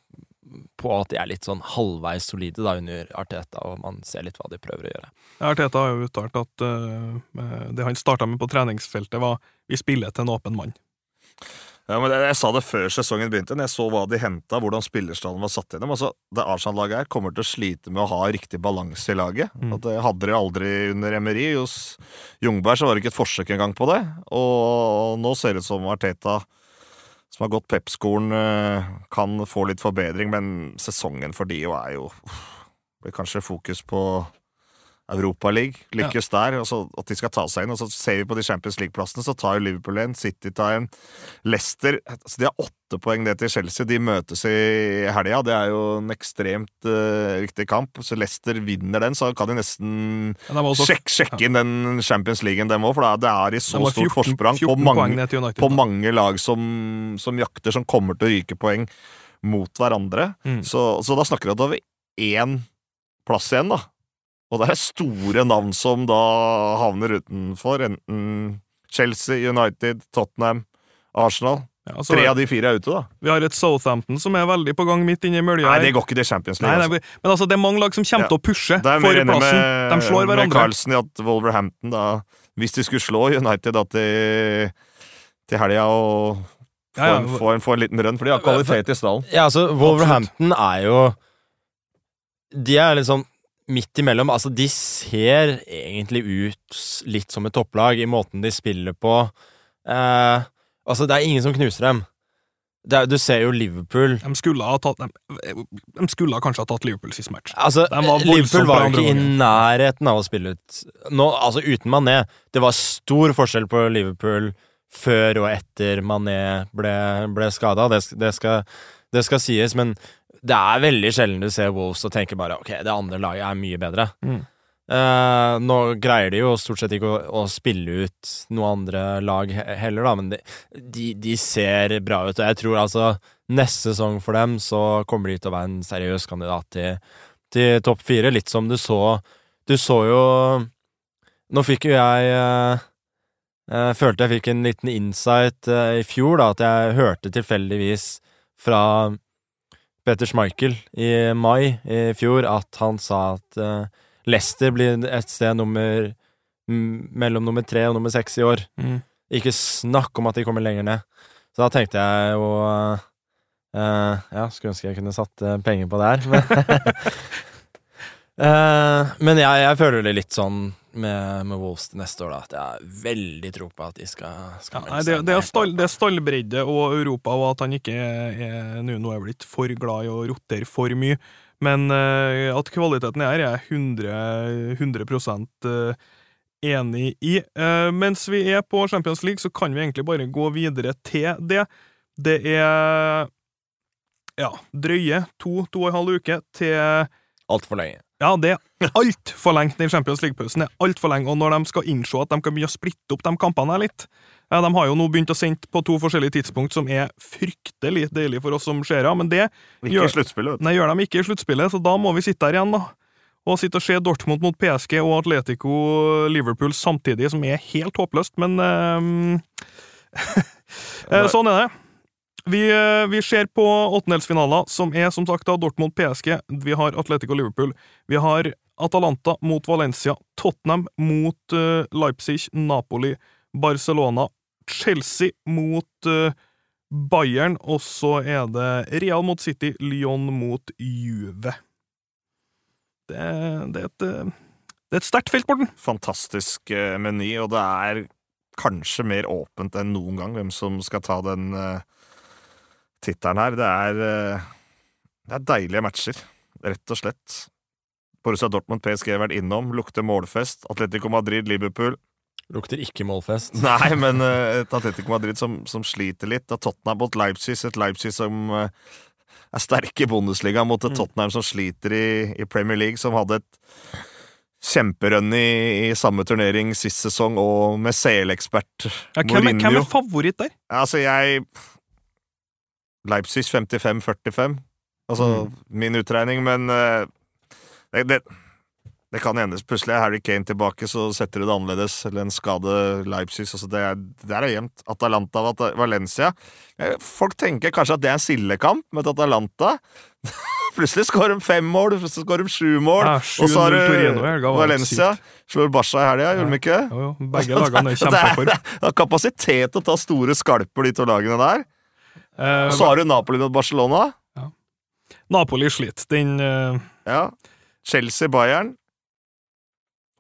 på at de er litt sånn halvveis solide da under Arteta, og man ser litt hva de prøver å gjøre. Arteta har jo uttalt at uh, det han starta med på treningsfeltet, var 'vi spiller til en åpen mann'. Ja, men jeg, jeg sa det før sesongen begynte, når jeg så hva de henta, hvordan spillerstallen var satt gjennom. Altså, det Arsenal-laget her kommer til å slite med å ha riktig balanse i laget. Mm. At det hadde de aldri under Emery. Hos Jungberg så var det ikke et forsøk engang på det. Og nå ser det ut som Arteta, som har gått Pep-skolen, eh, kan få litt forbedring, men sesongen for de jo er jo Blir kanskje fokus på Europaliga. Lykkes ja. der, altså at de skal ta seg inn. Og så ser vi på de Champions League-plassene, så tar jo Liverpool en, City tar en, Leicester altså De har åtte poeng ned til Chelsea. De møtes i helga. Det er jo en ekstremt uh, viktig kamp. Så Leicester vinner den, så kan de nesten ja, også, sjekke, sjekke inn den Champions League-en, dem òg. For det er i så stort forsprang på mange, på mange lag som, som, jakter, som kommer til å ryke poeng mot hverandre. Mm. Så, så da snakker vi om over én plass igjen, da. Og det er store navn som da havner utenfor. Enten Chelsea, United, Tottenham, Arsenal. Ja, altså, Tre av de fire er ute, da. Vi har et Southampton som er veldig på gang midt inni mølja. Nei, det går ikke til Champions League. Nei, nei, altså. men altså, det er mange lag som kommer ja. til å pushe for plassen. Med, de slår hverandre. Med Carlsen i at Wolverhampton, da Hvis de skulle slå United da til, til helga og få, ja, en, få, en, få en liten rønn, for de har kvalitet i stallen. Ja, altså, Wolverhampton er jo De er liksom midt imellom. Altså, de ser egentlig ut litt som et topplag i måten de spiller på. Eh, altså, det er ingen som knuser dem. Er, du ser jo Liverpool De skulle, ha tatt, de, de skulle kanskje ha tatt Liverpool sist match. Altså, var Liverpool var jo ikke i nærheten av å spille ut Nå, Altså, uten Mané. Det var stor forskjell på Liverpool før og etter Mané ble, ble skada. Det, det, det, skal sies, men det er veldig sjelden du ser Wolves og tenker bare ok, det andre laget er mye bedre. Mm. Uh, nå greier de jo stort sett ikke å, å, spille ut noe andre lag heller, da, men de, de, de, ser bra ut. Og jeg tror altså neste sesong for dem så kommer de til å være en seriøs kandidat til, til topp fire. Litt som du så Du så jo Nå fikk jo jeg uh, uh, Følte jeg fikk en liten insight i fjor, da, at jeg hørte tilfeldigvis fra Peter Schmeichel i mai i fjor at han sa at uh, Leicester blir et sted nummer mellom nummer tre og nummer seks i år. Mm. Ikke snakk om at de kommer lenger ned. Så da tenkte jeg jo uh, uh, Ja, skulle ønske jeg kunne satt penger på det her. men jeg, jeg føler det litt sånn med, med Wolves neste år, da, at jeg har veldig tro på at de skal, skal ja, nei, det, det, er stall, det er stallbredde og Europa, og at han ikke er, er nå er blitt for glad i å rotere for mye. Men uh, at kvaliteten er her, er jeg 100, 100 uh, enig i. Uh, mens vi er på Champions League, så kan vi egentlig bare gå videre til det. Det er ja, drøye to, to og en halv uke til Altfor lenge. Ja, det er altfor lenge. Den Champions League-pausen er altfor lenge. Og når de skal innse at de kan begynne å splitte opp de kampene her litt ja, De har jo nå begynt å sende på to forskjellige tidspunkt, som er fryktelig deilig for oss som seere, men det ikke gjør, nei, gjør de ikke i sluttspillet, så da må vi sitte her igjen, da. Og sitte og se Dortmund mot PSG og Atletico Liverpool samtidig, som er helt håpløst, men um, Sånn er det. Vi, eh, vi ser på åttendelsfinaler, som er som sagt da Dortmund PSG. Vi har Atletico Liverpool. Vi har Atalanta mot Valencia. Tottenham mot uh, Leipzig, Napoli, Barcelona. Chelsea mot uh, Bayern, og så er det Real mot City, Lyon mot Juve. Det, det, er et, det er et sterkt felt, Morten. Fantastisk meny, og det er kanskje mer åpent enn noen gang hvem som skal ta den uh tittelen her. Det er, eh, det er deilige matcher, rett og slett. Borussia Dortmund PSG har vært innom. Lukter målfest. Atletico Madrid, Liverpool. Lukter ikke målfest. Nei, men uh, et Atletico Madrid som, som sliter litt. Da Tottenham mot Leipzig, et Leipzig som uh, er sterke i Bundesliga, mot et mm. Tottenham som sliter i, i, Premier League, som hadde et kjemperønn i, i, samme turnering sist sesong, og med CL-ekspert ja, Mourinho. hvem, er favoritt der? Altså, jeg Leipzig 55-45. Altså Mm. min utregning, men uh, det, det, det kan hende. Plutselig er Harry Kane tilbake, så setter du det annerledes. Eller en skade Leipzig. Altså det, det er jevnt. Atalanta og Valencia. Eh, Folk tenker kanskje at det er en sildekamp mot Atalanta. plutselig skårer de fem mål, plutselig skårer de sju mål. Ja, og så har 7-0 Torino i du Valencia. Slår Barca i helga, gjorde de ikke? Jo, jo, begge lagene er i Det er- kapasitet til å ta store skalper, de to lagene der. Eh, Og så har du Napoli mot Barcelona. Napoli sliter. Den uh... Ja. Chelsea-Bayern.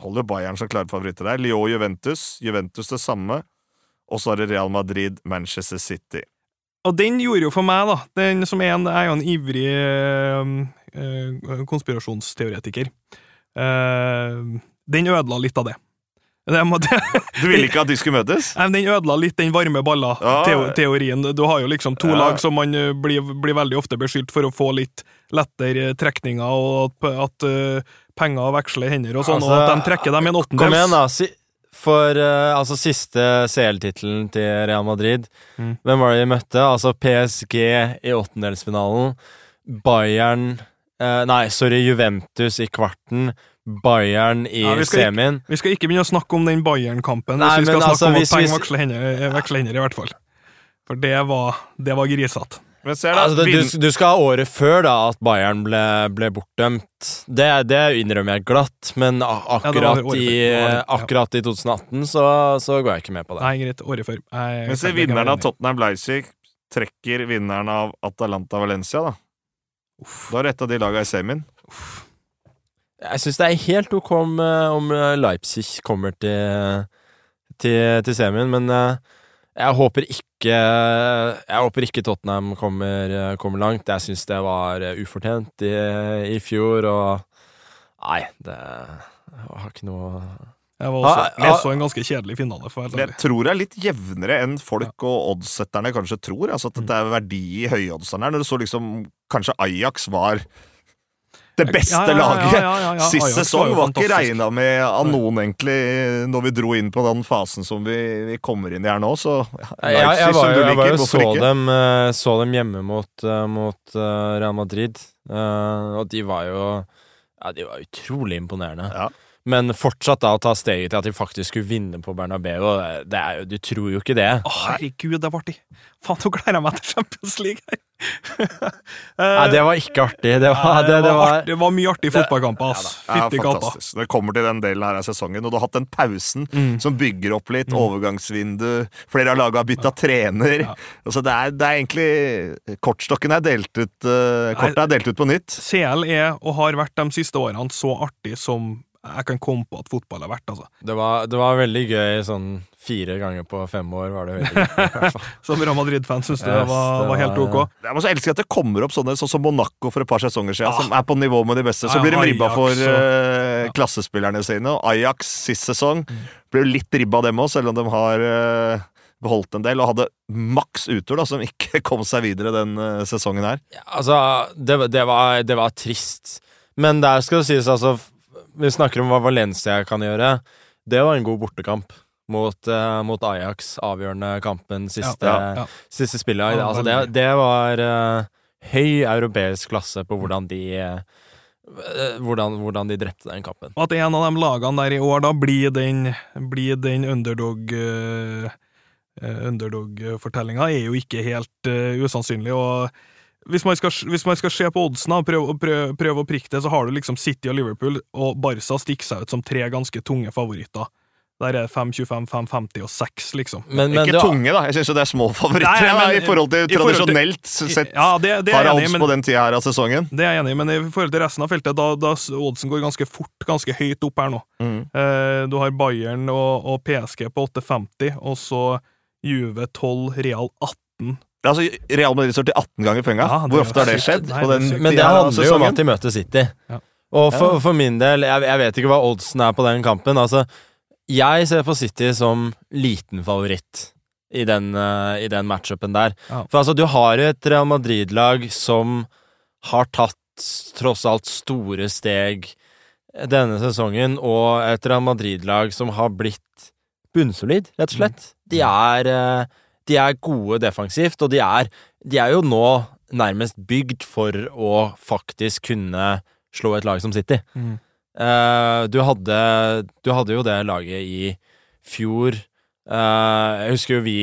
Holder Bayern som klare favoritter der. Lyon-Juventus. Juventus det samme. Og så har det Real Madrid-Manchester City. Og den gjorde jo for meg, da den som er en, er jo en ivrig eh, konspirasjonsteoretiker. Uh, den ødela litt av det. Du ville ikke at de skulle møtes? Nei, men Den ødela litt den varme balla-teorien. Du har jo liksom to Ja. lag som man eh, blir, blir veldig ofte beskyldt for å få litt lettere trekninger, og at, at eh, penger veksler hender og sånn, og Altså, at de trekker dem i en åttendels. Kom igjen, da. Si, for uh, altså siste CL-tittelen til Real Madrid Mm. Hvem var det de møtte? Altså PSG i åttendelsfinalen. Bayern uh, Nei, sorry, Juventus i kvarten. Bayern i Ja, vi semien. ikke-. Vi skal ikke begynne å snakke om den Bayern-kampen, hvis vi skal men snakke altså, om hvis at penger veksler hender, eh, veksler hender, i hvert fall. For det var, det var grisete. Men ser da, Altså, du, du skal ha året før da at Bayern ble, ble bortdømt. Det, det innrømmer jeg glatt, men akkurat, Ja, i, før. Det ja. akkurat i 2018 så, så går jeg ikke med på det. Nei, greit. Året før. Jeg- Men se, vinneren av Tottenham-Leipzig trekker vinneren av Atalanta-Valencia, da. Da er det et av de laga i semien. Jeg syns det er helt ok om, eh, om Leipzig kommer til, til, til semien, men eh, jeg håper ikke Jeg håper ikke Tottenham kommer, eh, kommer langt. Jeg syns det var eh, ufortjent i, i fjor, og Nei, det jeg har ikke noe Jeg var også, jeg så en ganske kjedelig finale, for jeg tror det er litt jevnere enn folk og oddsetterne kanskje tror. Altså at det er verdi i høyoddsene her. Når du så liksom Kanskje Ajax var det beste laget. Sist sesong var ikke regna med av noen, egentlig, når vi dro inn på den fasen som vi, vi kommer inn i her nå. Så ja, Jeg, jeg, Leipzig, jeg, var, jo- jeg var jo så dem, eh, så dem hjemme mot, eh, mot eh, Real Madrid, eh, og de var jo Ja, de var utrolig imponerende. Ja. Men fortsatt da å ta steget til at de faktisk skulle vinne på Bernabeu, det er jo, du tror jo ikke det. Å, herregud, det var artig! Faen, nå gleder jeg meg til Champions League her! Nei, det var ikke artig. Det var, det, det var artig, det var mye artig fotballkamp, ass. Ja, Fytti katta. fantastisk. Når det kommer til den delen her av sesongen, og du har hatt den pausen Mm. som bygger opp litt, overgangsvindu, flere av laga har bytta trener Ja. altså det, er, det er egentlig Kortstokken er delt ut uh, Kortet er delt ut på nytt. CL er, og har vært de siste årene, så artig som jeg kan komme på at fotball har vært, altså. Det var, det var veldig gøy sånn fire ganger på fem år, var det veldig gøy. Som Real Madrid-fan syns du Yes, det var, det var helt ok? Jeg må så elske at det kommer opp sånne sånn som Monaco for et par sesonger siden, ah. som er på nivå med de beste. Så blir de ribba for og- eh, klassespillerne sine. Og Ajax sist sesong Mm. blir jo litt ribba dem òg, selv om de har eh, beholdt en del og hadde maks utur da, som ikke kom seg videre den eh, sesongen her. Ja, altså, det, var- det, var, det var trist. Men der skal det sies, altså Vi snakker om hva Valencia kan gjøre. Det var en god bortekamp mot, uh, mot Ajax. Avgjørende kampen, siste, Ja, ja. siste spillet. Altså, det, det var uh, høy europeisk klasse på hvordan de uh, hvordan, hvordan de drepte den kampen. Og at en av de lagene der i år da blir den, blir den underdog uh, Underdog-fortellinga er jo ikke helt uh, usannsynlig. og hvis man, skal, hvis man skal se på oddsene og prøve, prøve, prøve å prikke det, så har du liksom City og Liverpool, og Barca stikker seg ut som tre ganske tunge favoritter. Der er det 5, 25, 5, 50 og 6, liksom. Men, men ikke du, tunge, da. Jeg syns jo det er små favoritter Nei, men- i forhold til i forhold til- tradisjonelt sett. Ja, det, det er enig odds men på den tida her av sesongen. Det er jeg enig i, men i forhold til resten av feltet, da, da oddsen går ganske fort, ganske høyt opp her nå. Mm. Eh, du har Bayern og, og PSG på 8,50, og så Juve 12, Real 18. Altså, Real Madrid står til 18 ganger penga. Ja, Hvor ofte har det skjedd? Nei, det den. Men det handler jo om at de møter City. Ja. Og for, for min del, jeg, jeg vet ikke hva oddsen er på den kampen. Altså, jeg ser på City som liten favoritt i den, uh, i den matchupen der. Ja. For altså, du har jo et Real Madrid-lag som har tatt tross alt store steg denne sesongen, og et Real Madrid-lag som har blitt bunnsolid, rett og slett. De er, eh, de er gode defensivt, og de er, de er jo nå nærmest bygd for å faktisk kunne slå et lag som City. Mm. Uh, du, hadde, du hadde jo det laget i fjor. Uh, jeg husker jo vi,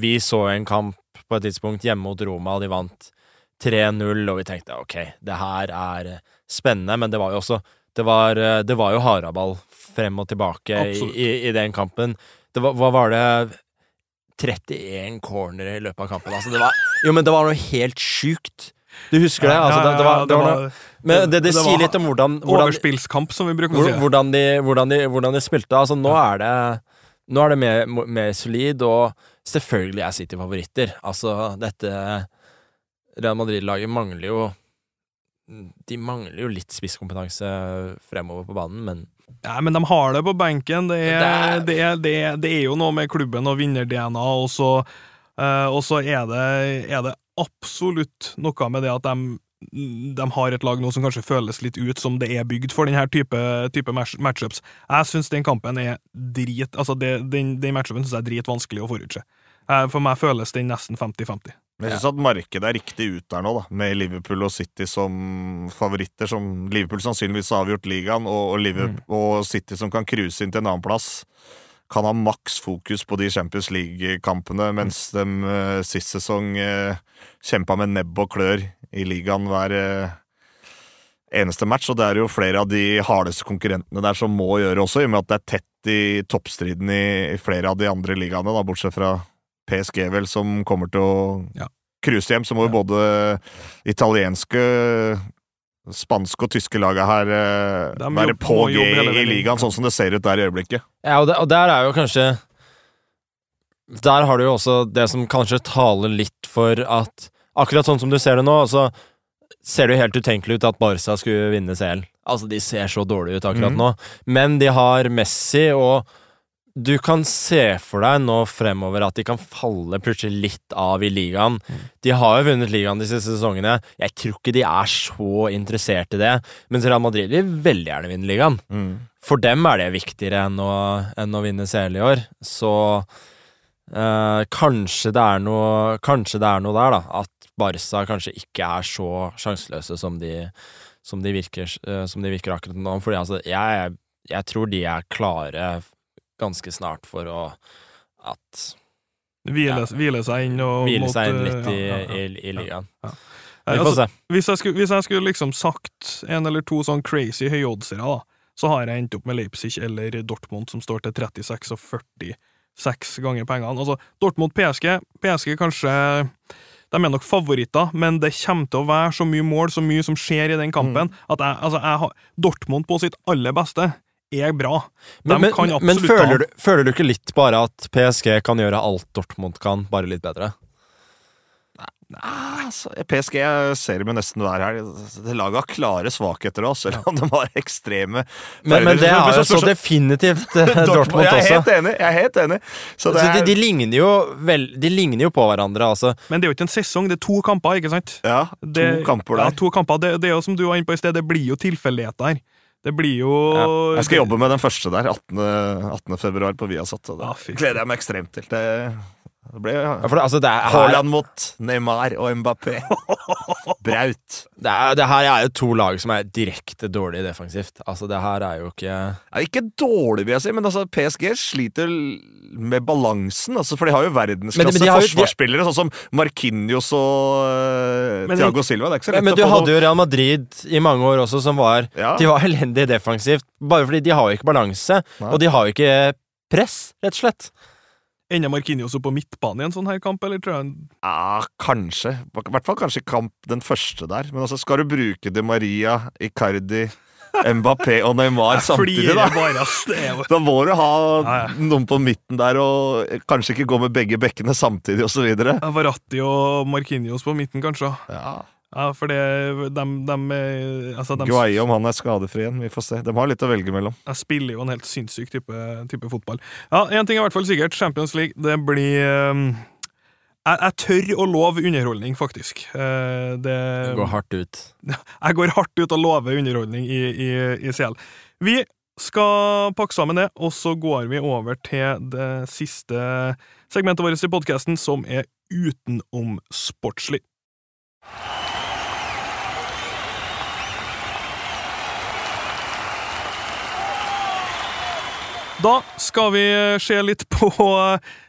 vi så en kamp på et tidspunkt hjemme mot Roma, og de vant 3-0, og vi tenkte ok, det her er spennende, men det var jo også Det var, det var jo haraball frem og tilbake i, i, i den kampen. Det var, hva var det 31 cornere i løpet av kampen. Altså, det var, jo, men det var noe helt sjukt. Du husker det? Altså, det, det, var, det, var noe, men det, det, sier litt om hvordan, hvordan, Overspillskamp, som vi bruker å si. hvordan, de, hvordan, de, hvordan de spilte. Altså, nå er det Nå er det mer, mer solid, og selvfølgelig er City favoritter. Altså, dette Real Madrid-laget mangler jo De mangler jo litt spisskompetanse fremover på banen, men Nei, men de har det på benken. Det er, Det er- det er, det er, jo noe med klubben og vinner-DNA, og så, uh, og så er, det, er det absolutt noe med det at de, de har et lag nå som kanskje føles litt ut som det er bygd for denne type, type match, matchups. Jeg syns den kampen er drit Altså, det, den, den matchupen syns jeg er dritvanskelig å forutse. Eh, For meg føles den nesten 50-50. Men jeg syns at markedet er riktig ut der nå, da, med Liverpool og City som favoritter. Som Liverpool sannsynligvis har avgjort ligaen, og, og, Liverpool, og City som kan cruise inn til en annen plass. Kan ha maks fokus på de Champions League-kampene, mens de uh, sist sesong uh, kjempa med nebb og klør i ligaen hver uh, eneste match. Og det er jo flere av de hardeste konkurrentene der som må gjøre også, i og med at det er tett i toppstriden i, i flere av de andre ligaene, da, bortsett fra PSG, vel, som kommer til å Ja. cruise hjem. Så må jo både italienske, spanske og tyske laga her eh, De være jobb- på G i ligaen, sånn som det ser ut der i øyeblikket. Ja, og, det, og der er jo kanskje Der har du jo også det som kanskje taler litt for at Akkurat sånn som du ser det nå, så ser det jo helt utenkelig ut at Barca skulle vinne CL. Altså, de ser så dårlige ut akkurat mm. nå. Men de har Messi, og du kan se for deg nå fremover at de kan falle plutselig litt av i ligaen. De har jo vunnet ligaen de siste sesongene. Jeg tror ikke de er så interessert i det. Mens Real Madrid vil veldig gjerne vinne ligaen. For dem er det viktigere enn å, enn å vinne CL i år. Så eh, kanskje, det er noe, kanskje det er noe der, da. At Barca kanskje ikke er så sjanseløse som de, som de, virker, eh, som de virker akkurat nå. Fordi altså, jeg, jeg tror de er klare ganske snart for å at Hvile, hvile seg inn og hvile seg inn eh, litt i, ja, ja, ja. i, i ligaen. Ja. Vi får altså, se. hvis, jeg skulle, hvis jeg skulle liksom sagt en eller to sånn crazy høyoddsere, så har jeg endt opp med Leipzig eller Dortmund, som står til 36 og 46 ganger pengene. Altså, Dortmund PSG, PSG kanskje de er nok favoritter, men det kommer til å være så mye mål, så mye som skjer i den kampen, at jeg, altså, jeg har, Dortmund på sitt aller beste er bra. De Men, kan absolutt men føler, du, føler du ikke litt bare at PSG kan gjøre alt Dortmund kan, bare litt bedre? Nei, altså, PSG ser vi nesten hver helg. Det laget har klare svakheter òg, selv om de har ekstreme Men, men det er jo Så- definitivt Dortmund Dortmund Jeg er også. helt enig. Jeg er helt enig. Så det Så de, er, de, ligner jo vel, de ligner jo på hverandre, altså. Men det er jo ikke en sesong, det er to kamper, ikke sant? ja, to Det- kamper Ja, to kamper. Det, det er jo som du var inne på i sted, det blir jo tilfeldigheter her. Det blir jo Jeg skal jobbe med den første der, 18. 18. februar på Viasat. Ja, Det fy. gleder jeg meg ekstremt til. Det, det ble Ja, for det, altså, det, er, Haaland mot Neymar og Mbappé. Braut. det, er, det her er jo to lag som er direkte dårlige defensivt. Altså, det her er jo ikke Ja, ikke dårlig, vil jeg si, men altså, PSG sliter med balansen. Altså, for de har jo verdensklasse men men har jo- forsvarsspillere, sånn som Marquinhos og uh, Men- Thiago Silva. Det er ikke så lett Men du å få hadde jo Real Madrid i mange år også, som var Ja. De var elendige defensivt, bare fordi de har jo ikke balanse, Nei. og de har jo ikke press, rett og slett. Ender Marquinhos opp på midtbane i en sånn her kamp, eller tror jeg Ja, kanskje. I hvert fall kanskje kamp den første der. Men altså, skal du bruke De Maria, Icardi, Mbappé og Neymar samtidig, da? bare, jo Da må du ha noen på midten der, og kanskje ikke gå med begge bekkene samtidig, videre. Varatti og Marquinhos på midten, kanskje. Ja. Ja, for det dem, dem, eh, altså, dem, Guaye om han er skadefri igjen. Vi får se. De har litt å velge mellom. Jeg spiller jo en helt sinnssyk type, type fotball. Ja, Én ting er i hvert fall sikkert. Champions League, det blir um, jeg, jeg tør å love underholdning, faktisk. Uh, det, går hardt ut. Jeg går hardt ut og lover underholdning i, i, i CL. Vi skal pakke sammen det, og så går vi over til det siste segmentet vårt i podkasten, som er utenom sportslig. Da skal vi se litt på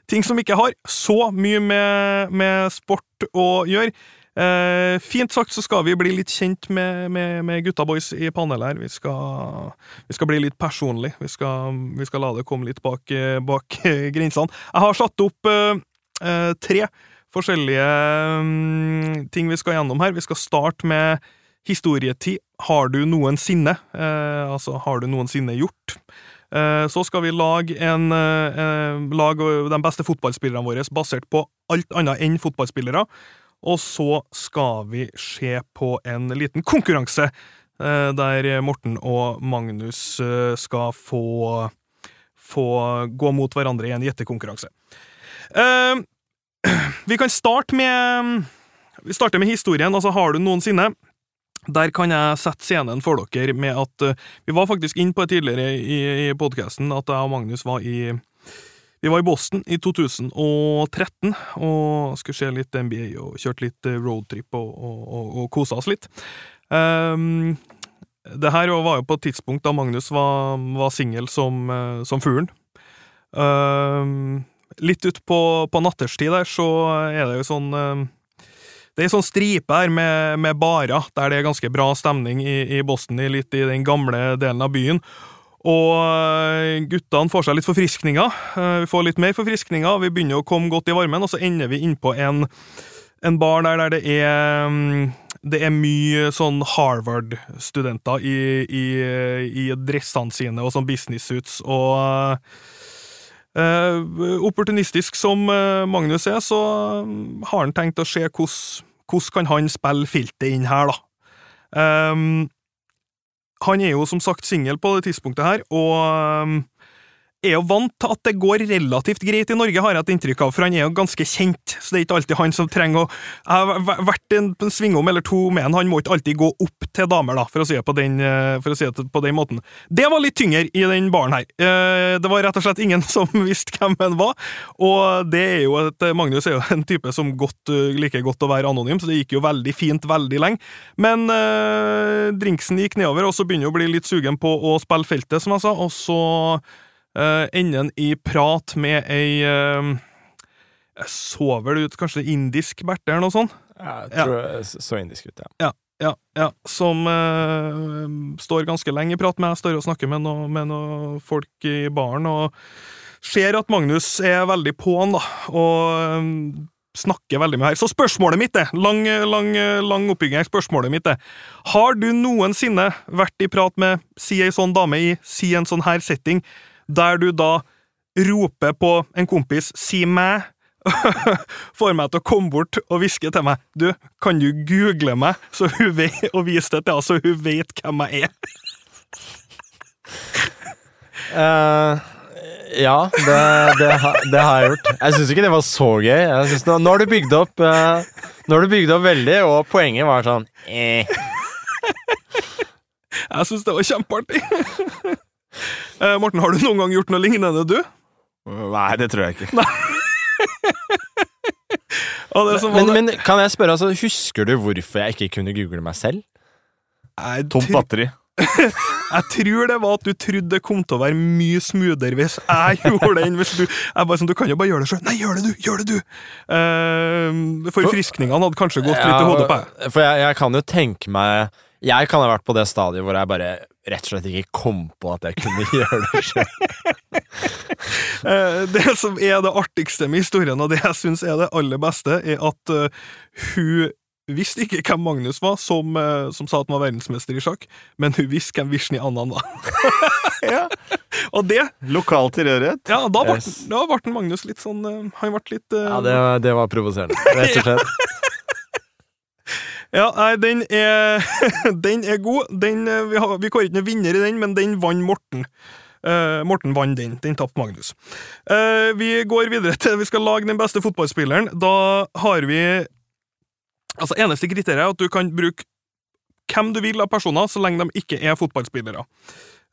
ting som ikke har så mye med, med sport å gjøre. Eh, fint sagt så skal vi bli litt kjent med, med, med gutta boys i panelet her. Vi skal, vi skal bli litt personlig. Vi skal, vi skal la det komme litt bak, bak grensene. Jeg har satt opp eh, eh, tre forskjellige mm, ting vi skal gjennom her. Vi skal starte med historietid. Har du noensinne? Eh, altså, har du noensinne gjort? Eh, så skal vi lage, en, eh, lage de beste fotballspillerne våre basert på alt annet enn fotballspillere. Og så skal vi se på en liten konkurranse eh, der Morten og Magnus skal få, få gå mot hverandre i en gjettekonkurranse. Vi kan starte med Vi med historien. Altså, har du noensinne der kan jeg sette scenen for dere med at uh, Vi var faktisk inn på det tidligere i, i podkasten at jeg og Magnus var i vi var i Boston i 2013 og skulle se litt NBA og kjørte litt eh, roadtrip og, og, og, og kosa oss litt. Um, det her var jo på et tidspunkt da Magnus var, var singel som, uh, som fuglen. Um, litt utpå på natterstid der så er det jo sånn uh, det er ei sånn stripe her med, med barer, der det er ganske bra stemning i, i Boston, litt i den gamle delen av byen. Og eh, guttene får seg litt forfriskninger. Eh, vi får litt mer forfriskninger, vi begynner å komme godt i varmen, og så ender vi innpå en, en bar der, der det er mm, det er mye sånn Harvard-studenter i, i, i, dressene sine og sånn business-suits, og uh, opportunistisk som Magnus er, så mm, har han tenkt å se hvordan hvordan kan han spille filtet inn her, da? Um, han er jo som sagt singel på det tidspunktet her, og um, er jo vant til at det går relativt greit i Norge, har jeg et inntrykk av, for han er jo ganske kjent, så det er ikke alltid han som trenger å Jeg har vært en svingom eller to med han, han må ikke alltid gå opp til damer, da, for å si det på den, eh, si det på den måten. Det var litt tyngre i den baren her. Eh, det var rett og slett ingen som visste hvem han var, og det er jo et Magnus er jo en type som godt, eh, liker godt å være anonym, så det gikk jo veldig fint veldig lenge. Men drinksen gikk nedover, og så begynner jeg å bli litt sugen på å spille feltet, som jeg sa, og så enden i prat med ei uh, Jeg så vel ut kanskje indisk berte eller noe sånt? Jeg tror ja. så indisk ut, ja. ja. Ja, ja, som uh, står ganske lenge i prat med. Jeg står og snakker med noen noe folk i baren og ser at Magnus er veldig på han, da, og um, snakker veldig med her. Så spørsmålet mitt er, lang, lang, lang oppbygging, spørsmålet mitt er, har du noensinne vært i prat med si ei sånn dame i si en sånn her setting, der du da roper på en kompis 'si meg', får meg til å komme bort og hviske til meg 'Du, kan du google meg?' Så hun vet, og vise det til henne, så hun vet hvem jeg er. Uh, ja, det, det, det, har jeg gjort. Jeg syns ikke det var så gøy. Nå, nå, har du bygd opp uh, Nå har du bygd opp veldig, og poenget var sånn eh. Jeg syns det var kjempeartig. Uh, Morten, har du noen gang gjort noe lignende, du? Nei, det tror jeg ikke. men, men, kan jeg spørre, altså, husker du hvorfor jeg ikke kunne google meg selv? Tomt batteri. jeg tror det var at du trodde det kom til å være mye smoothere hvis jeg gjorde det, enn hvis du Jeg bare sånn, Du kan jo bare gjøre det sjøl. Nei, gjør det du! Gjør det du! Uh, Forfriskningene hadde kanskje gått ja, litt i hodet på deg. For jeg, jeg kan jo tenke meg Jeg kan ha vært på det stadiet hvor jeg bare rett og slett ikke kom på at jeg kunne gjøre det sjøl. Eh, det som er det artigste med historien, og det jeg syns er det aller beste, er at uh, hun visste ikke hvem Magnus var, som, uh, som, sa at han var verdensmester i sjakk, men hun visste hvem Vishni Annan var. ja. Og det Lokal tilhørighet? Ja, da ble, yes. da ble Magnus litt sånn uh, Han ble litt Ja, det, det var provoserende, rett og slett. Ja, nei, den er, den er god. Den, eh, vi, har, vi kårer ikke noen vinner i den, men den vant Morten. Uh, Morten vant den. Den tapte Magnus. Uh, vi går videre til vi skal lage den beste fotballspilleren. Da har vi Altså, Eneste kriteriet er at du kan bruke hvem du vil av personer, så lenge de ikke er fotballspillere.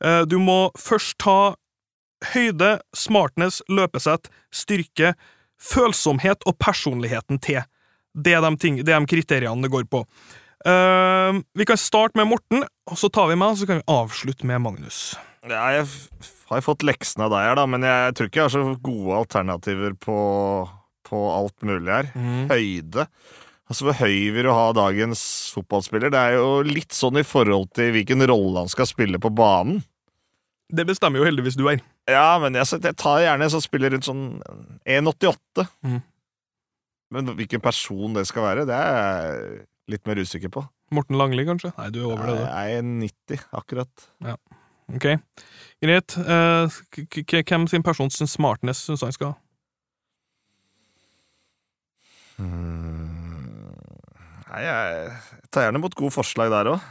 Uh, du må først ta høyde, smartness, løpesett, styrke, følsomhet og personligheten til Det er de, ting, det er de kriteriene det går på. Uh, vi kan starte med Morten, og så tar vi meg, og så kan vi avslutte med Magnus. Ja, jeg har fått leksene av deg her, da, men jeg tror ikke jeg har så gode alternativer på, på alt mulig her. Høyde. Altså, Hvor høy vil du ha dagens fotballspiller? Det er jo litt sånn i forhold til hvilken rolle han skal spille på banen. Det bestemmer jo heldigvis du er. Ja, men jeg, jeg tar gjerne en som spiller rundt sånn 1,88. Mhm. Men hvilken person det skal være, det er jeg litt mer usikker på. Morten Langli, kanskje? Nei, du er over det, du. Jeg er 90, akkurat. Ja. Ok, greit. Eh, hvem sin persons smartness syns han skal ha? Hmm. Nei, jeg tar gjerne mot gode forslag der òg.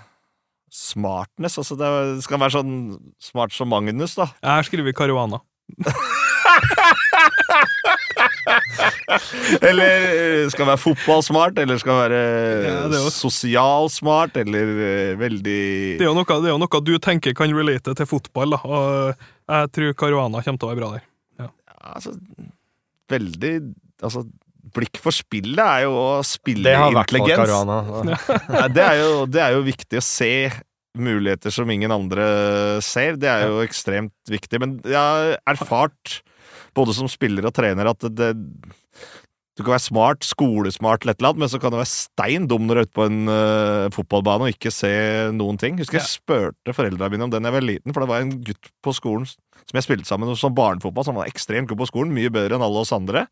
Smartness, altså det skal være sånn smart som Magnus, da. Jeg skriver Caruana. Eller eh, skal være fotballsmart, eller skal være Ja, er sosialsmart, eller eh, veldig Det er, jo noe, det er jo noe du tenker kan relate til fotball, da. Og jeg tror Caruana kommer til å være bra der. Ja, altså, veldig Altså, blikk for spillet er jo å spille intelligens. Caruana. Nei, det, er jo, det er jo viktig å se muligheter som ingen andre ser. Det er jo ekstremt viktig. Men jeg har erfart, både som spiller og trener, at det, du kan være smart, skolesmart, eller et men så kan du være stein dum når du er ute på en uh, fotballbane og ikke se noen ting. Husker jeg spurte foreldrene mine om den jeg var liten, for det var en gutt på skolen som jeg spilte sammen med som barnefotball, som var ekstremt god på skolen, mye bedre enn alle oss andre.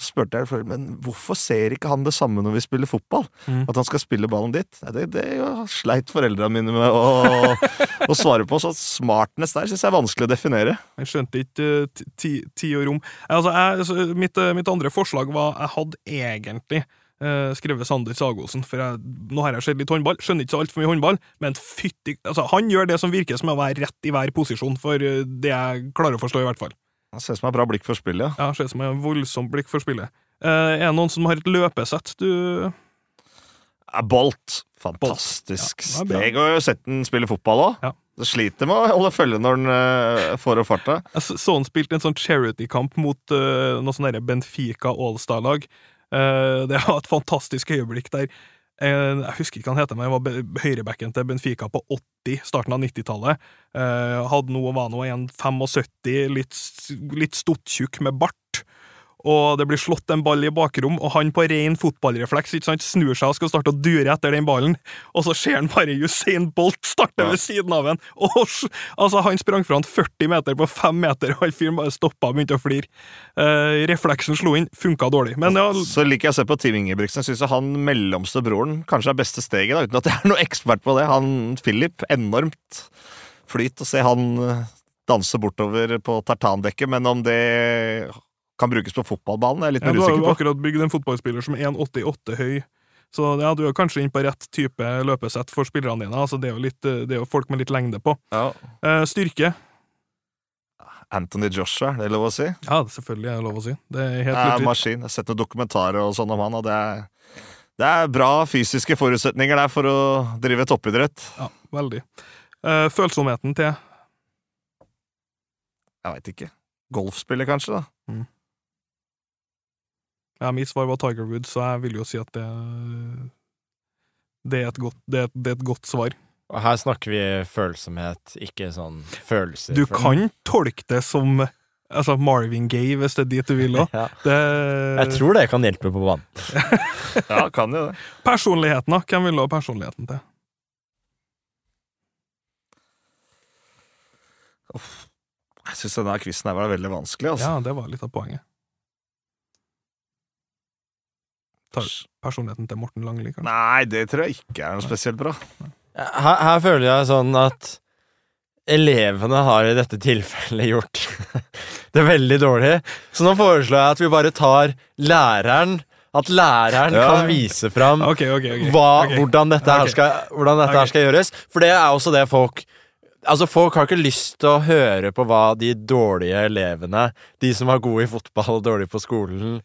Spurte jeg før, men hvorfor ser ikke han det samme når vi spiller fotball? Mm. At han skal spille ballen dit? Det, det sleit foreldrene mine med å, å svare på. Så smartness der syns jeg er vanskelig å definere. Jeg skjønte ikke eh, ti- ti- tid og rom. Altså, jeg, altså, mitt, eh, mitt andre forslag var Jeg hadde egentlig eh, skrevet Sander Sagosen, for jeg, nå har jeg sett litt håndball. Skjønner ikke så altfor mye håndball, men fytti altså, Han gjør det som virker som å være rett i hver posisjon, for eh, det jeg klarer å forstå, i hvert fall. Han ser ut som har bra blikk for spillet. Ja. Ja, Ser ut som har voldsomt blikk for spillet. Eh, er det noen som har et løpesett du Bolt. Fantastisk Ja, det er bra. steg. Og jeg har sett den spille fotball òg. Ja. Det sliter med å holde følge når den uh, får opp farta. Jeg så han spilte en sånn charity-kamp mot uh, noe sånn Benfica Allstar-lag. Uh, det var et fantastisk øyeblikk der. Eh, jeg husker ikke hva han heter, men jeg var høyrebacken til Benfica på 80, starten av 90-tallet. Eh, hadde noe, var nå en 75, litt, litt stottjukk med bart. Og det blir slått en ball i bakrom, og han på ren fotballrefleks ikke sant, snur seg og skal starte å dure etter den ballen, og så ser han bare Usain Bolt starte Ja. ved siden av en. Og, altså, han sprang fra han 40 meter på 5 meter, og han fyren bare stoppa og begynte å flire. Eh, refleksen slo inn, funka dårlig. Men ja, Så liker jeg å se på Team Ingebrigtsen. Jeg syns han mellomste broren kanskje er beste steget, da, uten at jeg er noe ekspert på det. Han Philip, enormt flyt å se han øh, danse bortover på tartandekket, men om det kan brukes på fotballbanen, er jeg litt ja, du har jo akkurat bygd en fotballspiller som er 1,88 høy. Så ja, du er kanskje inn på rett type løpesett for spillerne dine. Altså, det, er jo litt, eh, det er jo folk med litt lengde på. Ja. Eh, styrke. Anthony Joshua, det er lov å si? Ja, selvfølgelig er det lov å si. Det er helt er maskin. Jeg har sett noen dokumentarer og sånn om han, og det er, det er bra fysiske forutsetninger der for å drive toppidrett. Ja, veldig. Eh, følsomheten til Jeg veit ikke. Golfspiller, kanskje? da ja, Mitt svar var Tiger Woods, så jeg vil jo si at det det er et godt, det er, det er et godt svar. Og her snakker vi følsomhet, ikke sånn følelser. Du kan tolke det som altså Marvin Gaye, hvis det er dit du vil òg. ja. Jeg tror det kan hjelpe på banen. Ja, kan jo det. Personligheten, da. Hvem vil du ha personligheten til? Jeg syns denne quizen her var veldig vanskelig. altså. Ja, det var litt av poenget. Tar personligheten til Morten Langli, kanskje? Nei, det tror jeg ikke er noe spesielt bra. Her, her føler jeg sånn at elevene har i dette tilfellet gjort det veldig dårlig. Så nå foreslår jeg at vi bare tar læreren At læreren Ja. kan vise fram okay, okay, okay. hva, hvordan dette, her skal, hvordan dette her skal gjøres. For det er også det folk Altså Folk har ikke lyst til å høre på hva de dårlige elevene, de som var gode i fotball og dårlige på skolen,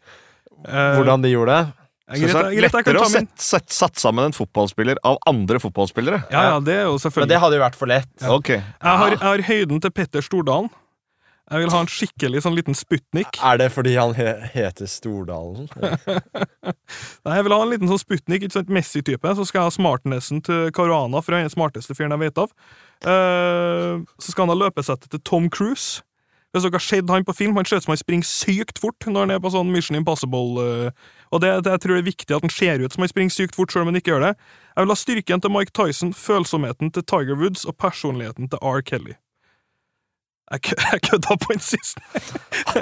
uh, hvordan de gjorde det. Greit, Greta, kan lettere å sette, sette sette, satt sammen en fotballspiller av andre fotballspillere. Ja, ja, det er jo selvfølgelig Men det hadde jo vært for lett. Ok. Jeg har, jeg har høyden til Petter Stordalen. Jeg vil ha en skikkelig sånn liten Sputnik. Er det fordi han he heter Stordalen? Nei, Jeg vil ha en liten sånn Sputnik, ikke sant, Messi-type. Så skal jeg ha smartnessen til Caruana, for han er den smarteste fyren jeg vet av. Uh, så skal han ha løpesettet til Tom Cruise. Hvis dere har sett han på film, han ser ut som han springer sykt fort når han er på sånn Mission Impossible. eh, og det, det, jeg tror det er viktig at han ser ut som han springer sykt fort, selv om han ikke gjør det. Jeg vil ha styrken til Mike Tyson, følsomheten til Tiger Woods og personligheten til R. Kelly. Jeg kø- kødda på den siste.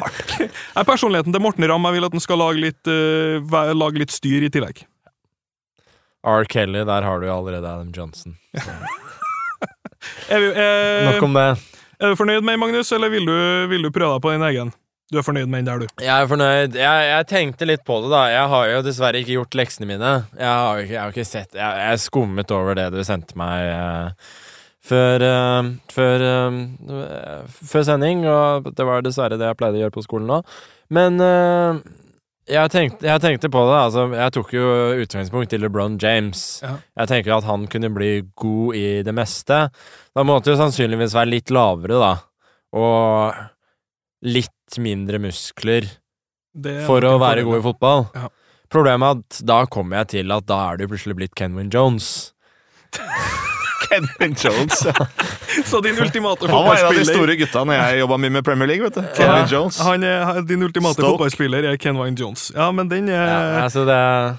Jeg personligheten til Morten Ramm. Jeg vil at han skal lage litt, uh, lage litt styr i tillegg. R. Kelly, der har du allerede Adam Johnson. Er, vi, eh, Nok om det. Er du fornøyd med Magnus, eller vil du, vil du prøve deg på din egen? Du er fornøyd med den der, du. Jeg er fornøyd. Jeg, jeg tenkte litt på det, da. Jeg har jo dessverre ikke gjort leksene mine. Jeg har ikke, ikke sett Jeg, jeg skummet over det du sendte meg eh, før, eh, før, eh, før sending, og det var dessverre det jeg pleide å gjøre på skolen nå. Men eh, jeg, tenkte, jeg tenkte på det. Altså, jeg tok jo utgangspunkt i LeBron James. Ja. Jeg tenker at han kunne bli god i det meste. Da måtte jo sannsynligvis være litt lavere, da. Og litt mindre muskler Det er for å være god i fotball. Ja. Problemet er at da kommer jeg til at da er jo plutselig blitt Kenwin Jones. Kenvin Jones. Ja. Så din ultimate Han var en av de store gutta når jeg jobba mye med Premier League. vet du Kenvin Jones. han er, Din ultimate Stoke. fotballspiller er Kenvine Jones. Ja, men den er, Ja, altså det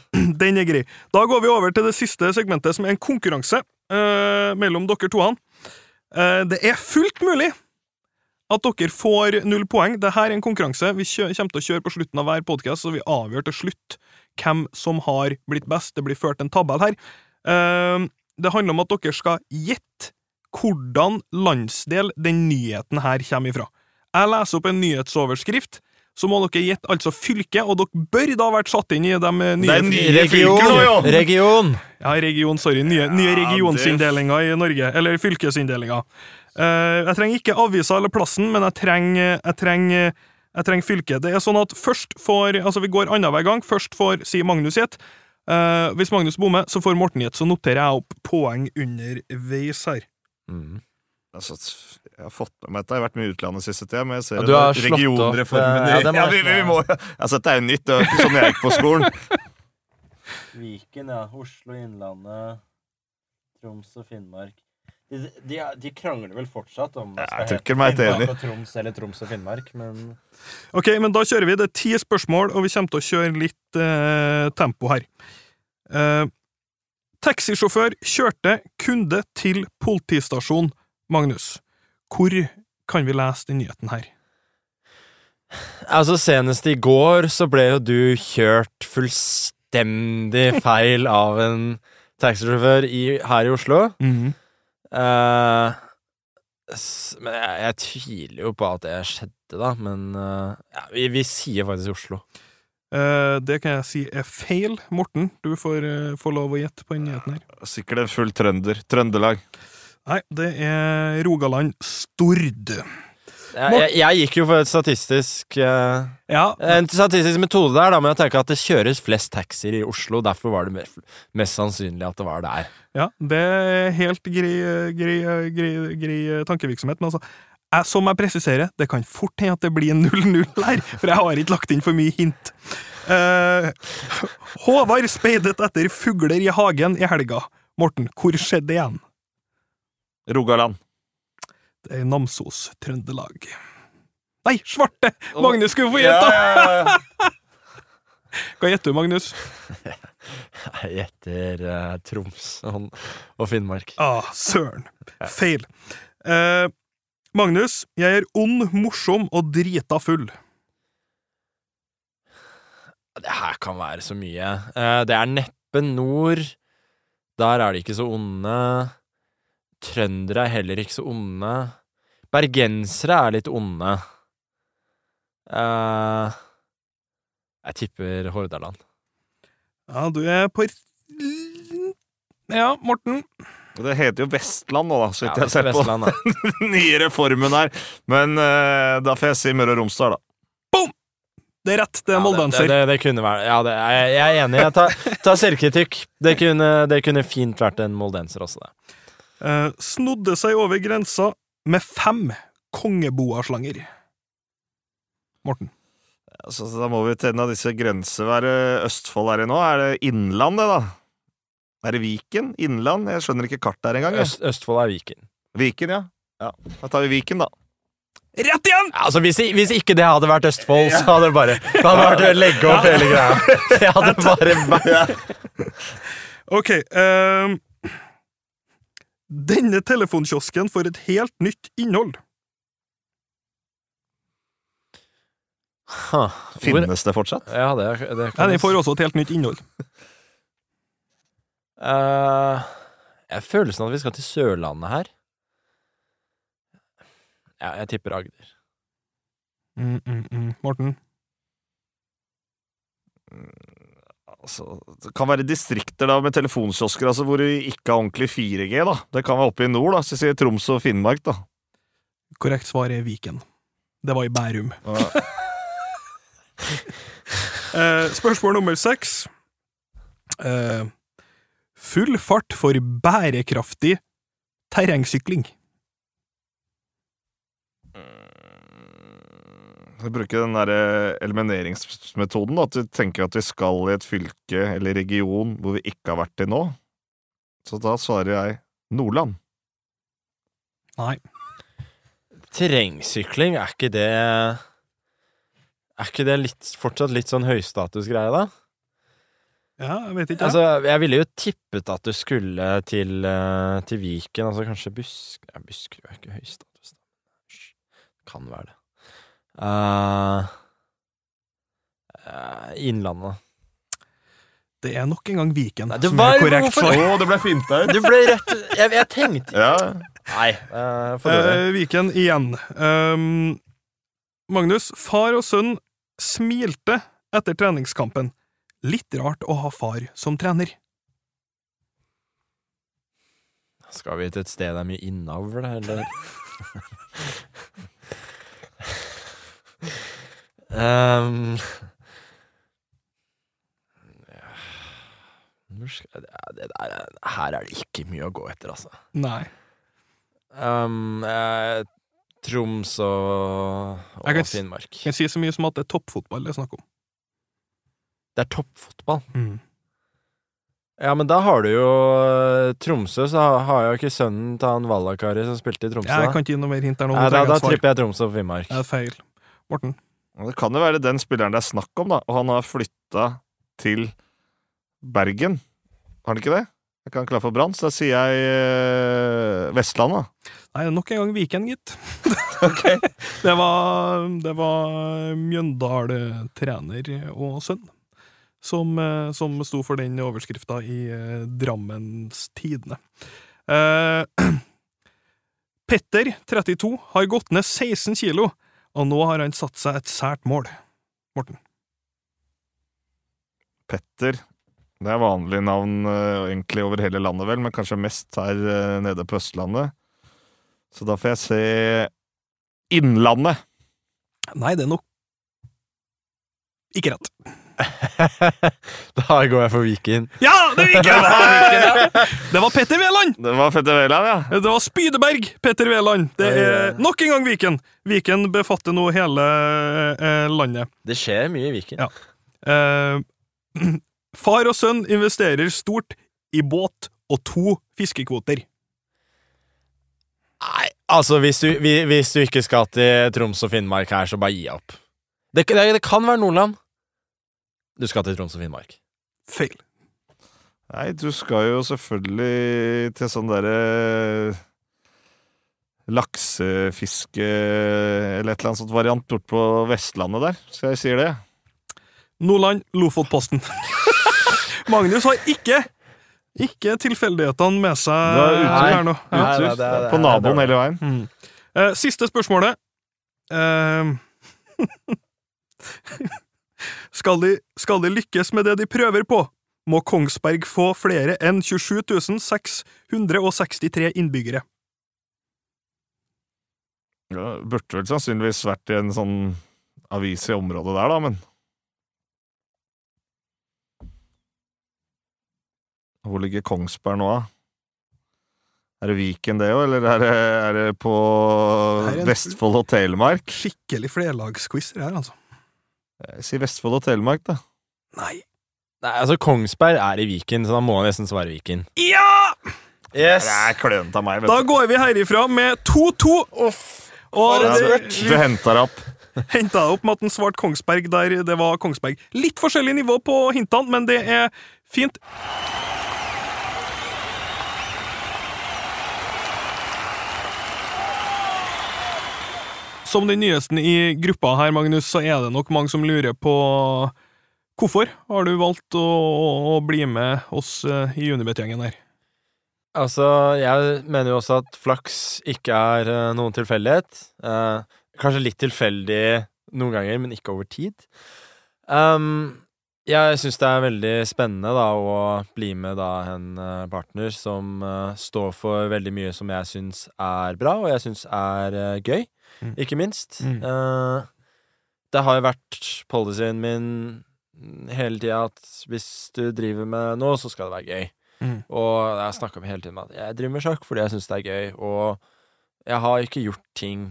den er grei. Da går vi over til det siste segmentet, som er en konkurranse uh, mellom dere to. Uh, det er fullt mulig at dere får null poeng. Dette er en konkurranse vi kommer til å kjøre på slutten av hver podkast, så vi avgjør til slutt hvem som har blitt best. Det blir ført en tabell her. Eh, det handler om at dere skal gjette hvordan landsdel den nyheten her kommer ifra. Jeg leser opp en nyhetsoverskrift. Så må dere gjette altså fylke, og dere bør da ha vært satt inn i de nye nye Region! Region! ja, region, sorry. Nye, nye Ja, regionsinndelinger i Norge. Eller fylkesinndelinger. Eh, jeg trenger ikke avisa eller plassen, men jeg trenger, jeg trenger, jeg trenger fylke. Det er sånn at først får Altså, vi går annenhver gang. Først får si Magnus gjett. Eh, hvis Magnus bommer, så får Morten gjett. Så noterer jeg opp poeng underveis her. Mm. Altså, jeg har fått med meg dette. Jeg har vært mye i utlandet siste tida, men jeg ser Ja, du har at opp, regionreformen eh, ja, det ja, vi, vi, må, altså, Dette er jo nytt. Det var ikke sånn jeg gikk på skolen. Viken, ja. Oslo, Innlandet, Troms og Finnmark. De, de, de krangler vel fortsatt om det skal hete enig. og Troms eller Troms og Finnmark, men Ok, men da kjører vi. Det er ti spørsmål, og vi kommer til å kjøre litt eh, tempo her. Eh, taxisjåfør kjørte kunde til politistasjon. Magnus, hvor kan vi lese den nyheten her? Altså, senest i går så ble jo du kjørt fullstendig feil av en taxisjåfør her i Oslo. Eh, s- men jeg, jeg tviler jo på at det skjedde, da, men uh, ja, vi, vi sier faktisk Oslo. Uh, det kan jeg si er feil. Morten, du får, eh, får lov å gjette på den nyheten her. Sikkert en full trønder. Trøndelag. Nei, det er Rogaland Stord. Jeg, jeg, gikk jo for et statistisk uh, Ja, En statistisk metode der, da, med å tenke at det kjøres flest taxier i Oslo. Derfor var det me- mest sannsynlig at det var der. ja det er helt grei, gri, gri, gri tankevirksomhet. Men altså, jeg, som jeg presiserer, det kan fort hende at det blir 0-0 her, for jeg har ikke lagt inn for mye hint. Uh, Håvard speidet etter fugler i hagen i helga. Morten, hvor skjedde det igjen? Rogaland. Er Namsos, Trøndelag. Nei, svarte! Magnus skulle få gjette! Ja, ja, Hva gjetter du, Magnus? Jeg gjetter uh, Troms og, og Finnmark. Ah, søren. Feil. Uh, Magnus, jeg er ond, morsom og drita full. Det her kan være så mye. Uh, det er neppe nord. Der er de ikke så onde. Trøndere er heller ikke så onde. Bergensere er litt onde. Uh, jeg tipper Hordaland. Ja, du er på Ja, Morten. Det heter jo Vestland nå, da, så Ja, jeg ser på den nye reformen her. Men uh, da får jeg si Møre og Romsdal, da. Det er rett, det er Ja, moldanser. Det, det, det kunne være Ja, det, jeg, jeg er enig. Jeg tar, tar selvkritikk. Det kunne, det kunne fint vært en moldenser også, det. Eh, snodde seg over grensa med fem kongeboaslanger. Morten. Altså, så da må vi til en av disse grenser. Hva er det Østfold er i nå? Er det Innland, det, da? Er det Viken? Innland? Jeg skjønner ikke kartet her engang. Øst, Østfold er Viken. Viken, ja. ja. Da tar vi Viken, da. Rett igjen! Altså, hvis, hvis ikke det hadde vært Østfold, så hadde det bare Det hadde vært å legge opp hele greia. Det hadde bare vært Ok. ehm, denne telefonkiosken får et helt nytt innhold. Ha, Finnes det fortsatt? Ja, det, det Nei, den får også et helt nytt innhold. uh, Jeg har følelsen av at vi skal til Sørlandet her. Ja, jeg tipper Agder. Mm, mm, mm. Morten? Altså, det kan være distrikter da med telefonkiosker altså, hvor du ikke har ordentlig 4G. da. Det kan være oppe i nord, da, så sier Troms og Finnmark. da. Korrekt svar er Viken. Det var i Bærum. Eh, spørsmål nummer seks. Eh, full fart for bærekraftig terrengsykling. Vi bruker den der eh, elimineringsmetoden. da, At vi tenker at vi skal i et fylke eller region hvor vi ikke har vært til nå. Så da svarer jeg Nordland. Nei. Terrengsykling, er ikke det Er ikke det litt, fortsatt litt sånn høystatusgreie, da? Ja, jeg vet ikke. Altså, jeg ville jo tippet at du skulle til, eh, til Viken, altså kanskje Busk... Ja, Buskerud er ikke høystatus, da. Kan være det. Eh, eh, Innlandet. det er nok en gang Viken Nei, det som var- er korrekt svar. Å, det ble finta ut! Du ble rett Jeg, jeg tenkte Ja. Nei, uh, uh. Eh, Viken igjen. Um, Magnus, far og sønn smilte etter treningskampen. Litt rart å ha far som trener. Skal vi til et sted det er mye innavl, eller? um, det der, er- her er det ikke mye å gå etter, altså. Nei. Um, eh, Troms og, og Jeg kan Finnmark. Jeg kan si så mye som at det er toppfotball det er snakk om. Det er toppfotball. Mm. Ja, men da har du jo Tromsø, så har- jeg jo ikke sønnen til han Vallakari som spilte i Tromsø. Jeg kan ikke gi noe mer hint der nå. Nei, da, da tripper jeg Tromsø og Finnmark. Det er feil. Morten. Det kan jo være den spilleren det er snakk om, da. Og han har flytta til Bergen. Har han ikke det? Jeg kan klare for Brann, så da sier jeg Vestland Vestlandet. Nei, nok en gang Viken, gitt. det var, det var Mjøndal-trener og sønn som, eh, som sto for den overskrifta i eh, Drammens Tidende. Eh, Petter, 32, har gått ned 16 kilo, og nå har han satt seg et sært mål. Morten. Petter. Det er vanlig navn eh, egentlig over hele landet, vel, men kanskje mest her eh, nede på Østlandet. Så da får jeg se Innlandet. Nei, det er nok ikke rett. da går jeg for Viken. Ja, det er Viken! Det var Petter Wæland! Det var Petter Veland, ja. Det var Spydeberg, Petter Wæland. Det er nok en gang Viken. Viken befatter nå hele eh, landet. Det skjer mye i Viken. Ja. Eh, far og sønn investerer stort i båt og to fiskekvoter. Nei, altså hvis du, hvis du ikke skal til Troms og Finnmark her, så bare gi opp. Det, det, det kan være Nordland. Du skal til Troms og Finnmark. Feil. Nei, du skal jo selvfølgelig til sånn derre laksefiske eller et eller annet sånt variant bort på Vestlandet der. Skal jeg si det? Nordland, Lofotposten. Magnus har ikke ikke tilfeldighetene med seg Du er her nå. Nei, nei, det er- det er- På naboen hele veien. Mm. Eh, siste spørsmålet. Eh, skal, de, skal de lykkes med det de prøver på, må Kongsberg få flere enn 27 663 innbyggere. Ja, burde vel sannsynligvis vært i en sånn avis i området der, da, men Hvor ligger Kongsberg nå, da? Er det Viken, det òg, eller er det, er det på er en- Vestfold og Telemark? Skikkelig flerlagsquiz det her, altså. Jeg sier Vestfold og Telemark, da. Nei. Nei, altså Kongsberg er i Viken, så da må jeg nesten svare Viken. Ja! Yes! Det er klønete av meg, vet Da du. går vi herifra med 2-2. Og det, Du henter opp. henta jeg opp med at han svarte Kongsberg der det var Kongsberg. Litt forskjellig nivå på hintene, men det er fint. Som den nyeste i gruppa her, Magnus, så er det nok mange som lurer på hvorfor har du valgt å, å bli med oss eh, i Unibet-gjengen her? Altså, jeg mener jo også at flaks ikke er eh, noen tilfeldighet. Eh, kanskje litt tilfeldig noen ganger, men ikke over tid. Um, jeg syns det er veldig spennende da å bli med da en eh, partner som uh, står for veldig mye som jeg syns er bra, og jeg syns er uh, gøy, Mm. ikke minst. Mm. Uh, det har jo vært policyen min hele tida at hvis du driver med noe, så skal det være gøy. Mm. Og jeg snakka hele tiden med at jeg driver med sjakk fordi jeg syns det er gøy, og jeg har ikke gjort ting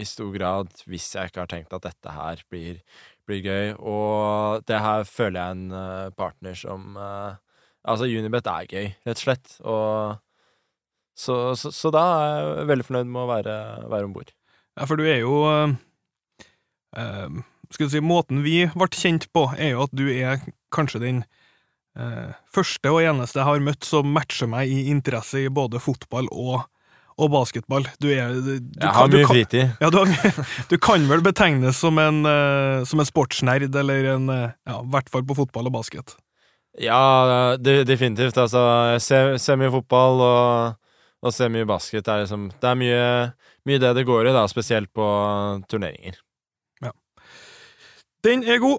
i stor grad hvis jeg ikke har tenkt at dette her blir, blir gøy. Og det her føler jeg en eh, partner som uh, Altså, Unibet er gøy, rett og slett. Og så, så, så da er jeg veldig fornøyd med å være, være om bord. Ja, for du er jo eh, eh, Skal du si, Måten vi ble kjent på, er jo at du er kanskje den eh, første og eneste jeg har møtt som matcher meg i interesse i både fotball og, og basketball. Du er du, du Jeg har kan- du mye kan- fritid. Ja, du, du kan vel betegnes som en, eh, som en sportsnerd, eller en eh, Ja, i hvert fall på fotball og basket. Ja, de, definitivt. Altså, jeg ser, ser mye fotball og, og se mye basket. Det er, liksom, det er mye, mye det det går i, da, spesielt på turneringer. Den er god.